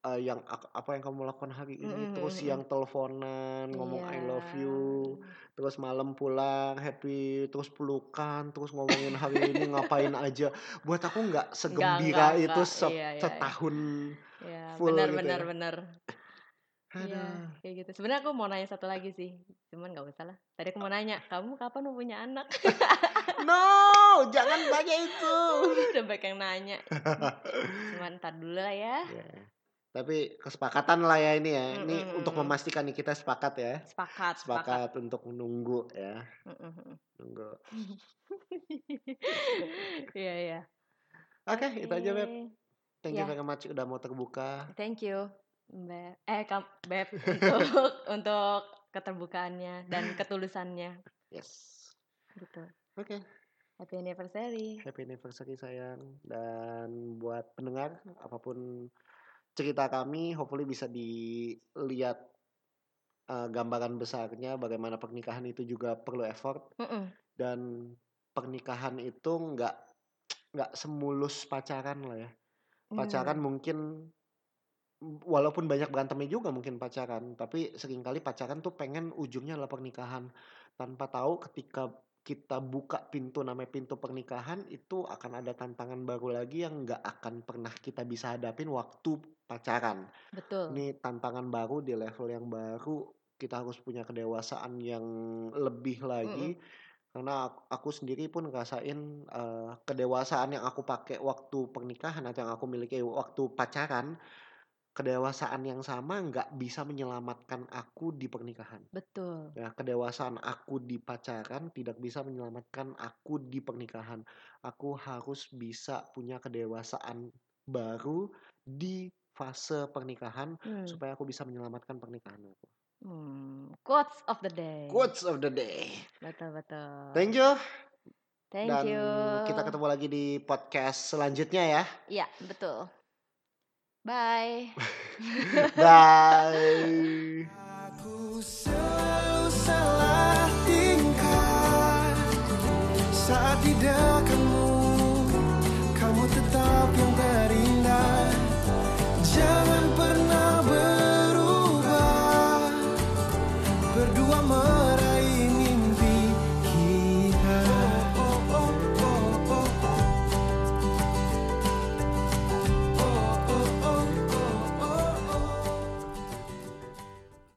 eee, yang apa yang kamu lakukan hari ini, mhm terus siang teleponan, ngomong I love you, Iya. terus malam pulang happy, terus pelukan, terus ngomongin hari ini ngapain aja. Buat aku nggak Enggak enggak segembira itu enggak. set Iya iya iya. setahun Iya, full benar gitu benar ya. benar. Iya, kayak gitu. Sebenarnya aku mau nanya satu lagi sih, cuman nggak usah lah. Tadi aku mau nanya, "Kamu kapan mau punya anak?" No, jangan tanya itu. Udah banyak yang nanya. Cuman entar dulu lah ya. Iya. Tapi kesepakatan lah ya ini ya. Ini untuk Mhm. memastikan nih kita sepakat ya. Sepakat sepakat. Sepakat untuk menunggu ya. Mhm mhm. Nunggu. Iya iya. Oke, Oke. itu aja Beb. Thank you Iya. very much udah mau terbuka. Thank you. Beb, eh beb untuk untuk keterbukaannya dan ketulusannya Yes. gitu. Oke, Happy anniversary. happy anniversary sayang. Dan buat pendengar, apa pun cerita kami, hopefully bisa dilihat eh, gambaran besarnya bagaimana pernikahan itu juga perlu effort Mm-mm. dan pernikahan itu nggak nggak semulus pacaran lah ya. Pacaran Hmm. mungkin walaupun banyak berantemnya juga mungkin pacaran, tapi sering kali pacaran tuh pengen ujungnya adalah pernikahan. Tanpa tahu ketika kita buka pintu namanya pintu pernikahan itu akan ada tantangan baru lagi yang nggak akan pernah kita bisa hadapin waktu pacaran. Betul. Ini tantangan baru di level yang baru, kita harus punya kedewasaan yang lebih lagi. Karena ak- aku sendiri pun ngerasain eh, kedewasaan yang aku pakai waktu pernikahan atau yang aku miliki waktu pacaran, kedewasaan yang sama nggak bisa menyelamatkan aku di pernikahan. Betul. Ya, kedewasaan aku di pacaran tidak bisa menyelamatkan aku di pernikahan. Aku harus bisa punya kedewasaan baru di fase pernikahan Hmm. supaya aku bisa menyelamatkan pernikahan aku. Hmm. Quotes of the day. Quotes of the day. Betul betul. Thank you. Thank Dan you. kita ketemu lagi di podcast selanjutnya ya. Iya betul. Bye. Bye. Aku selalu salah tingkah saat tidak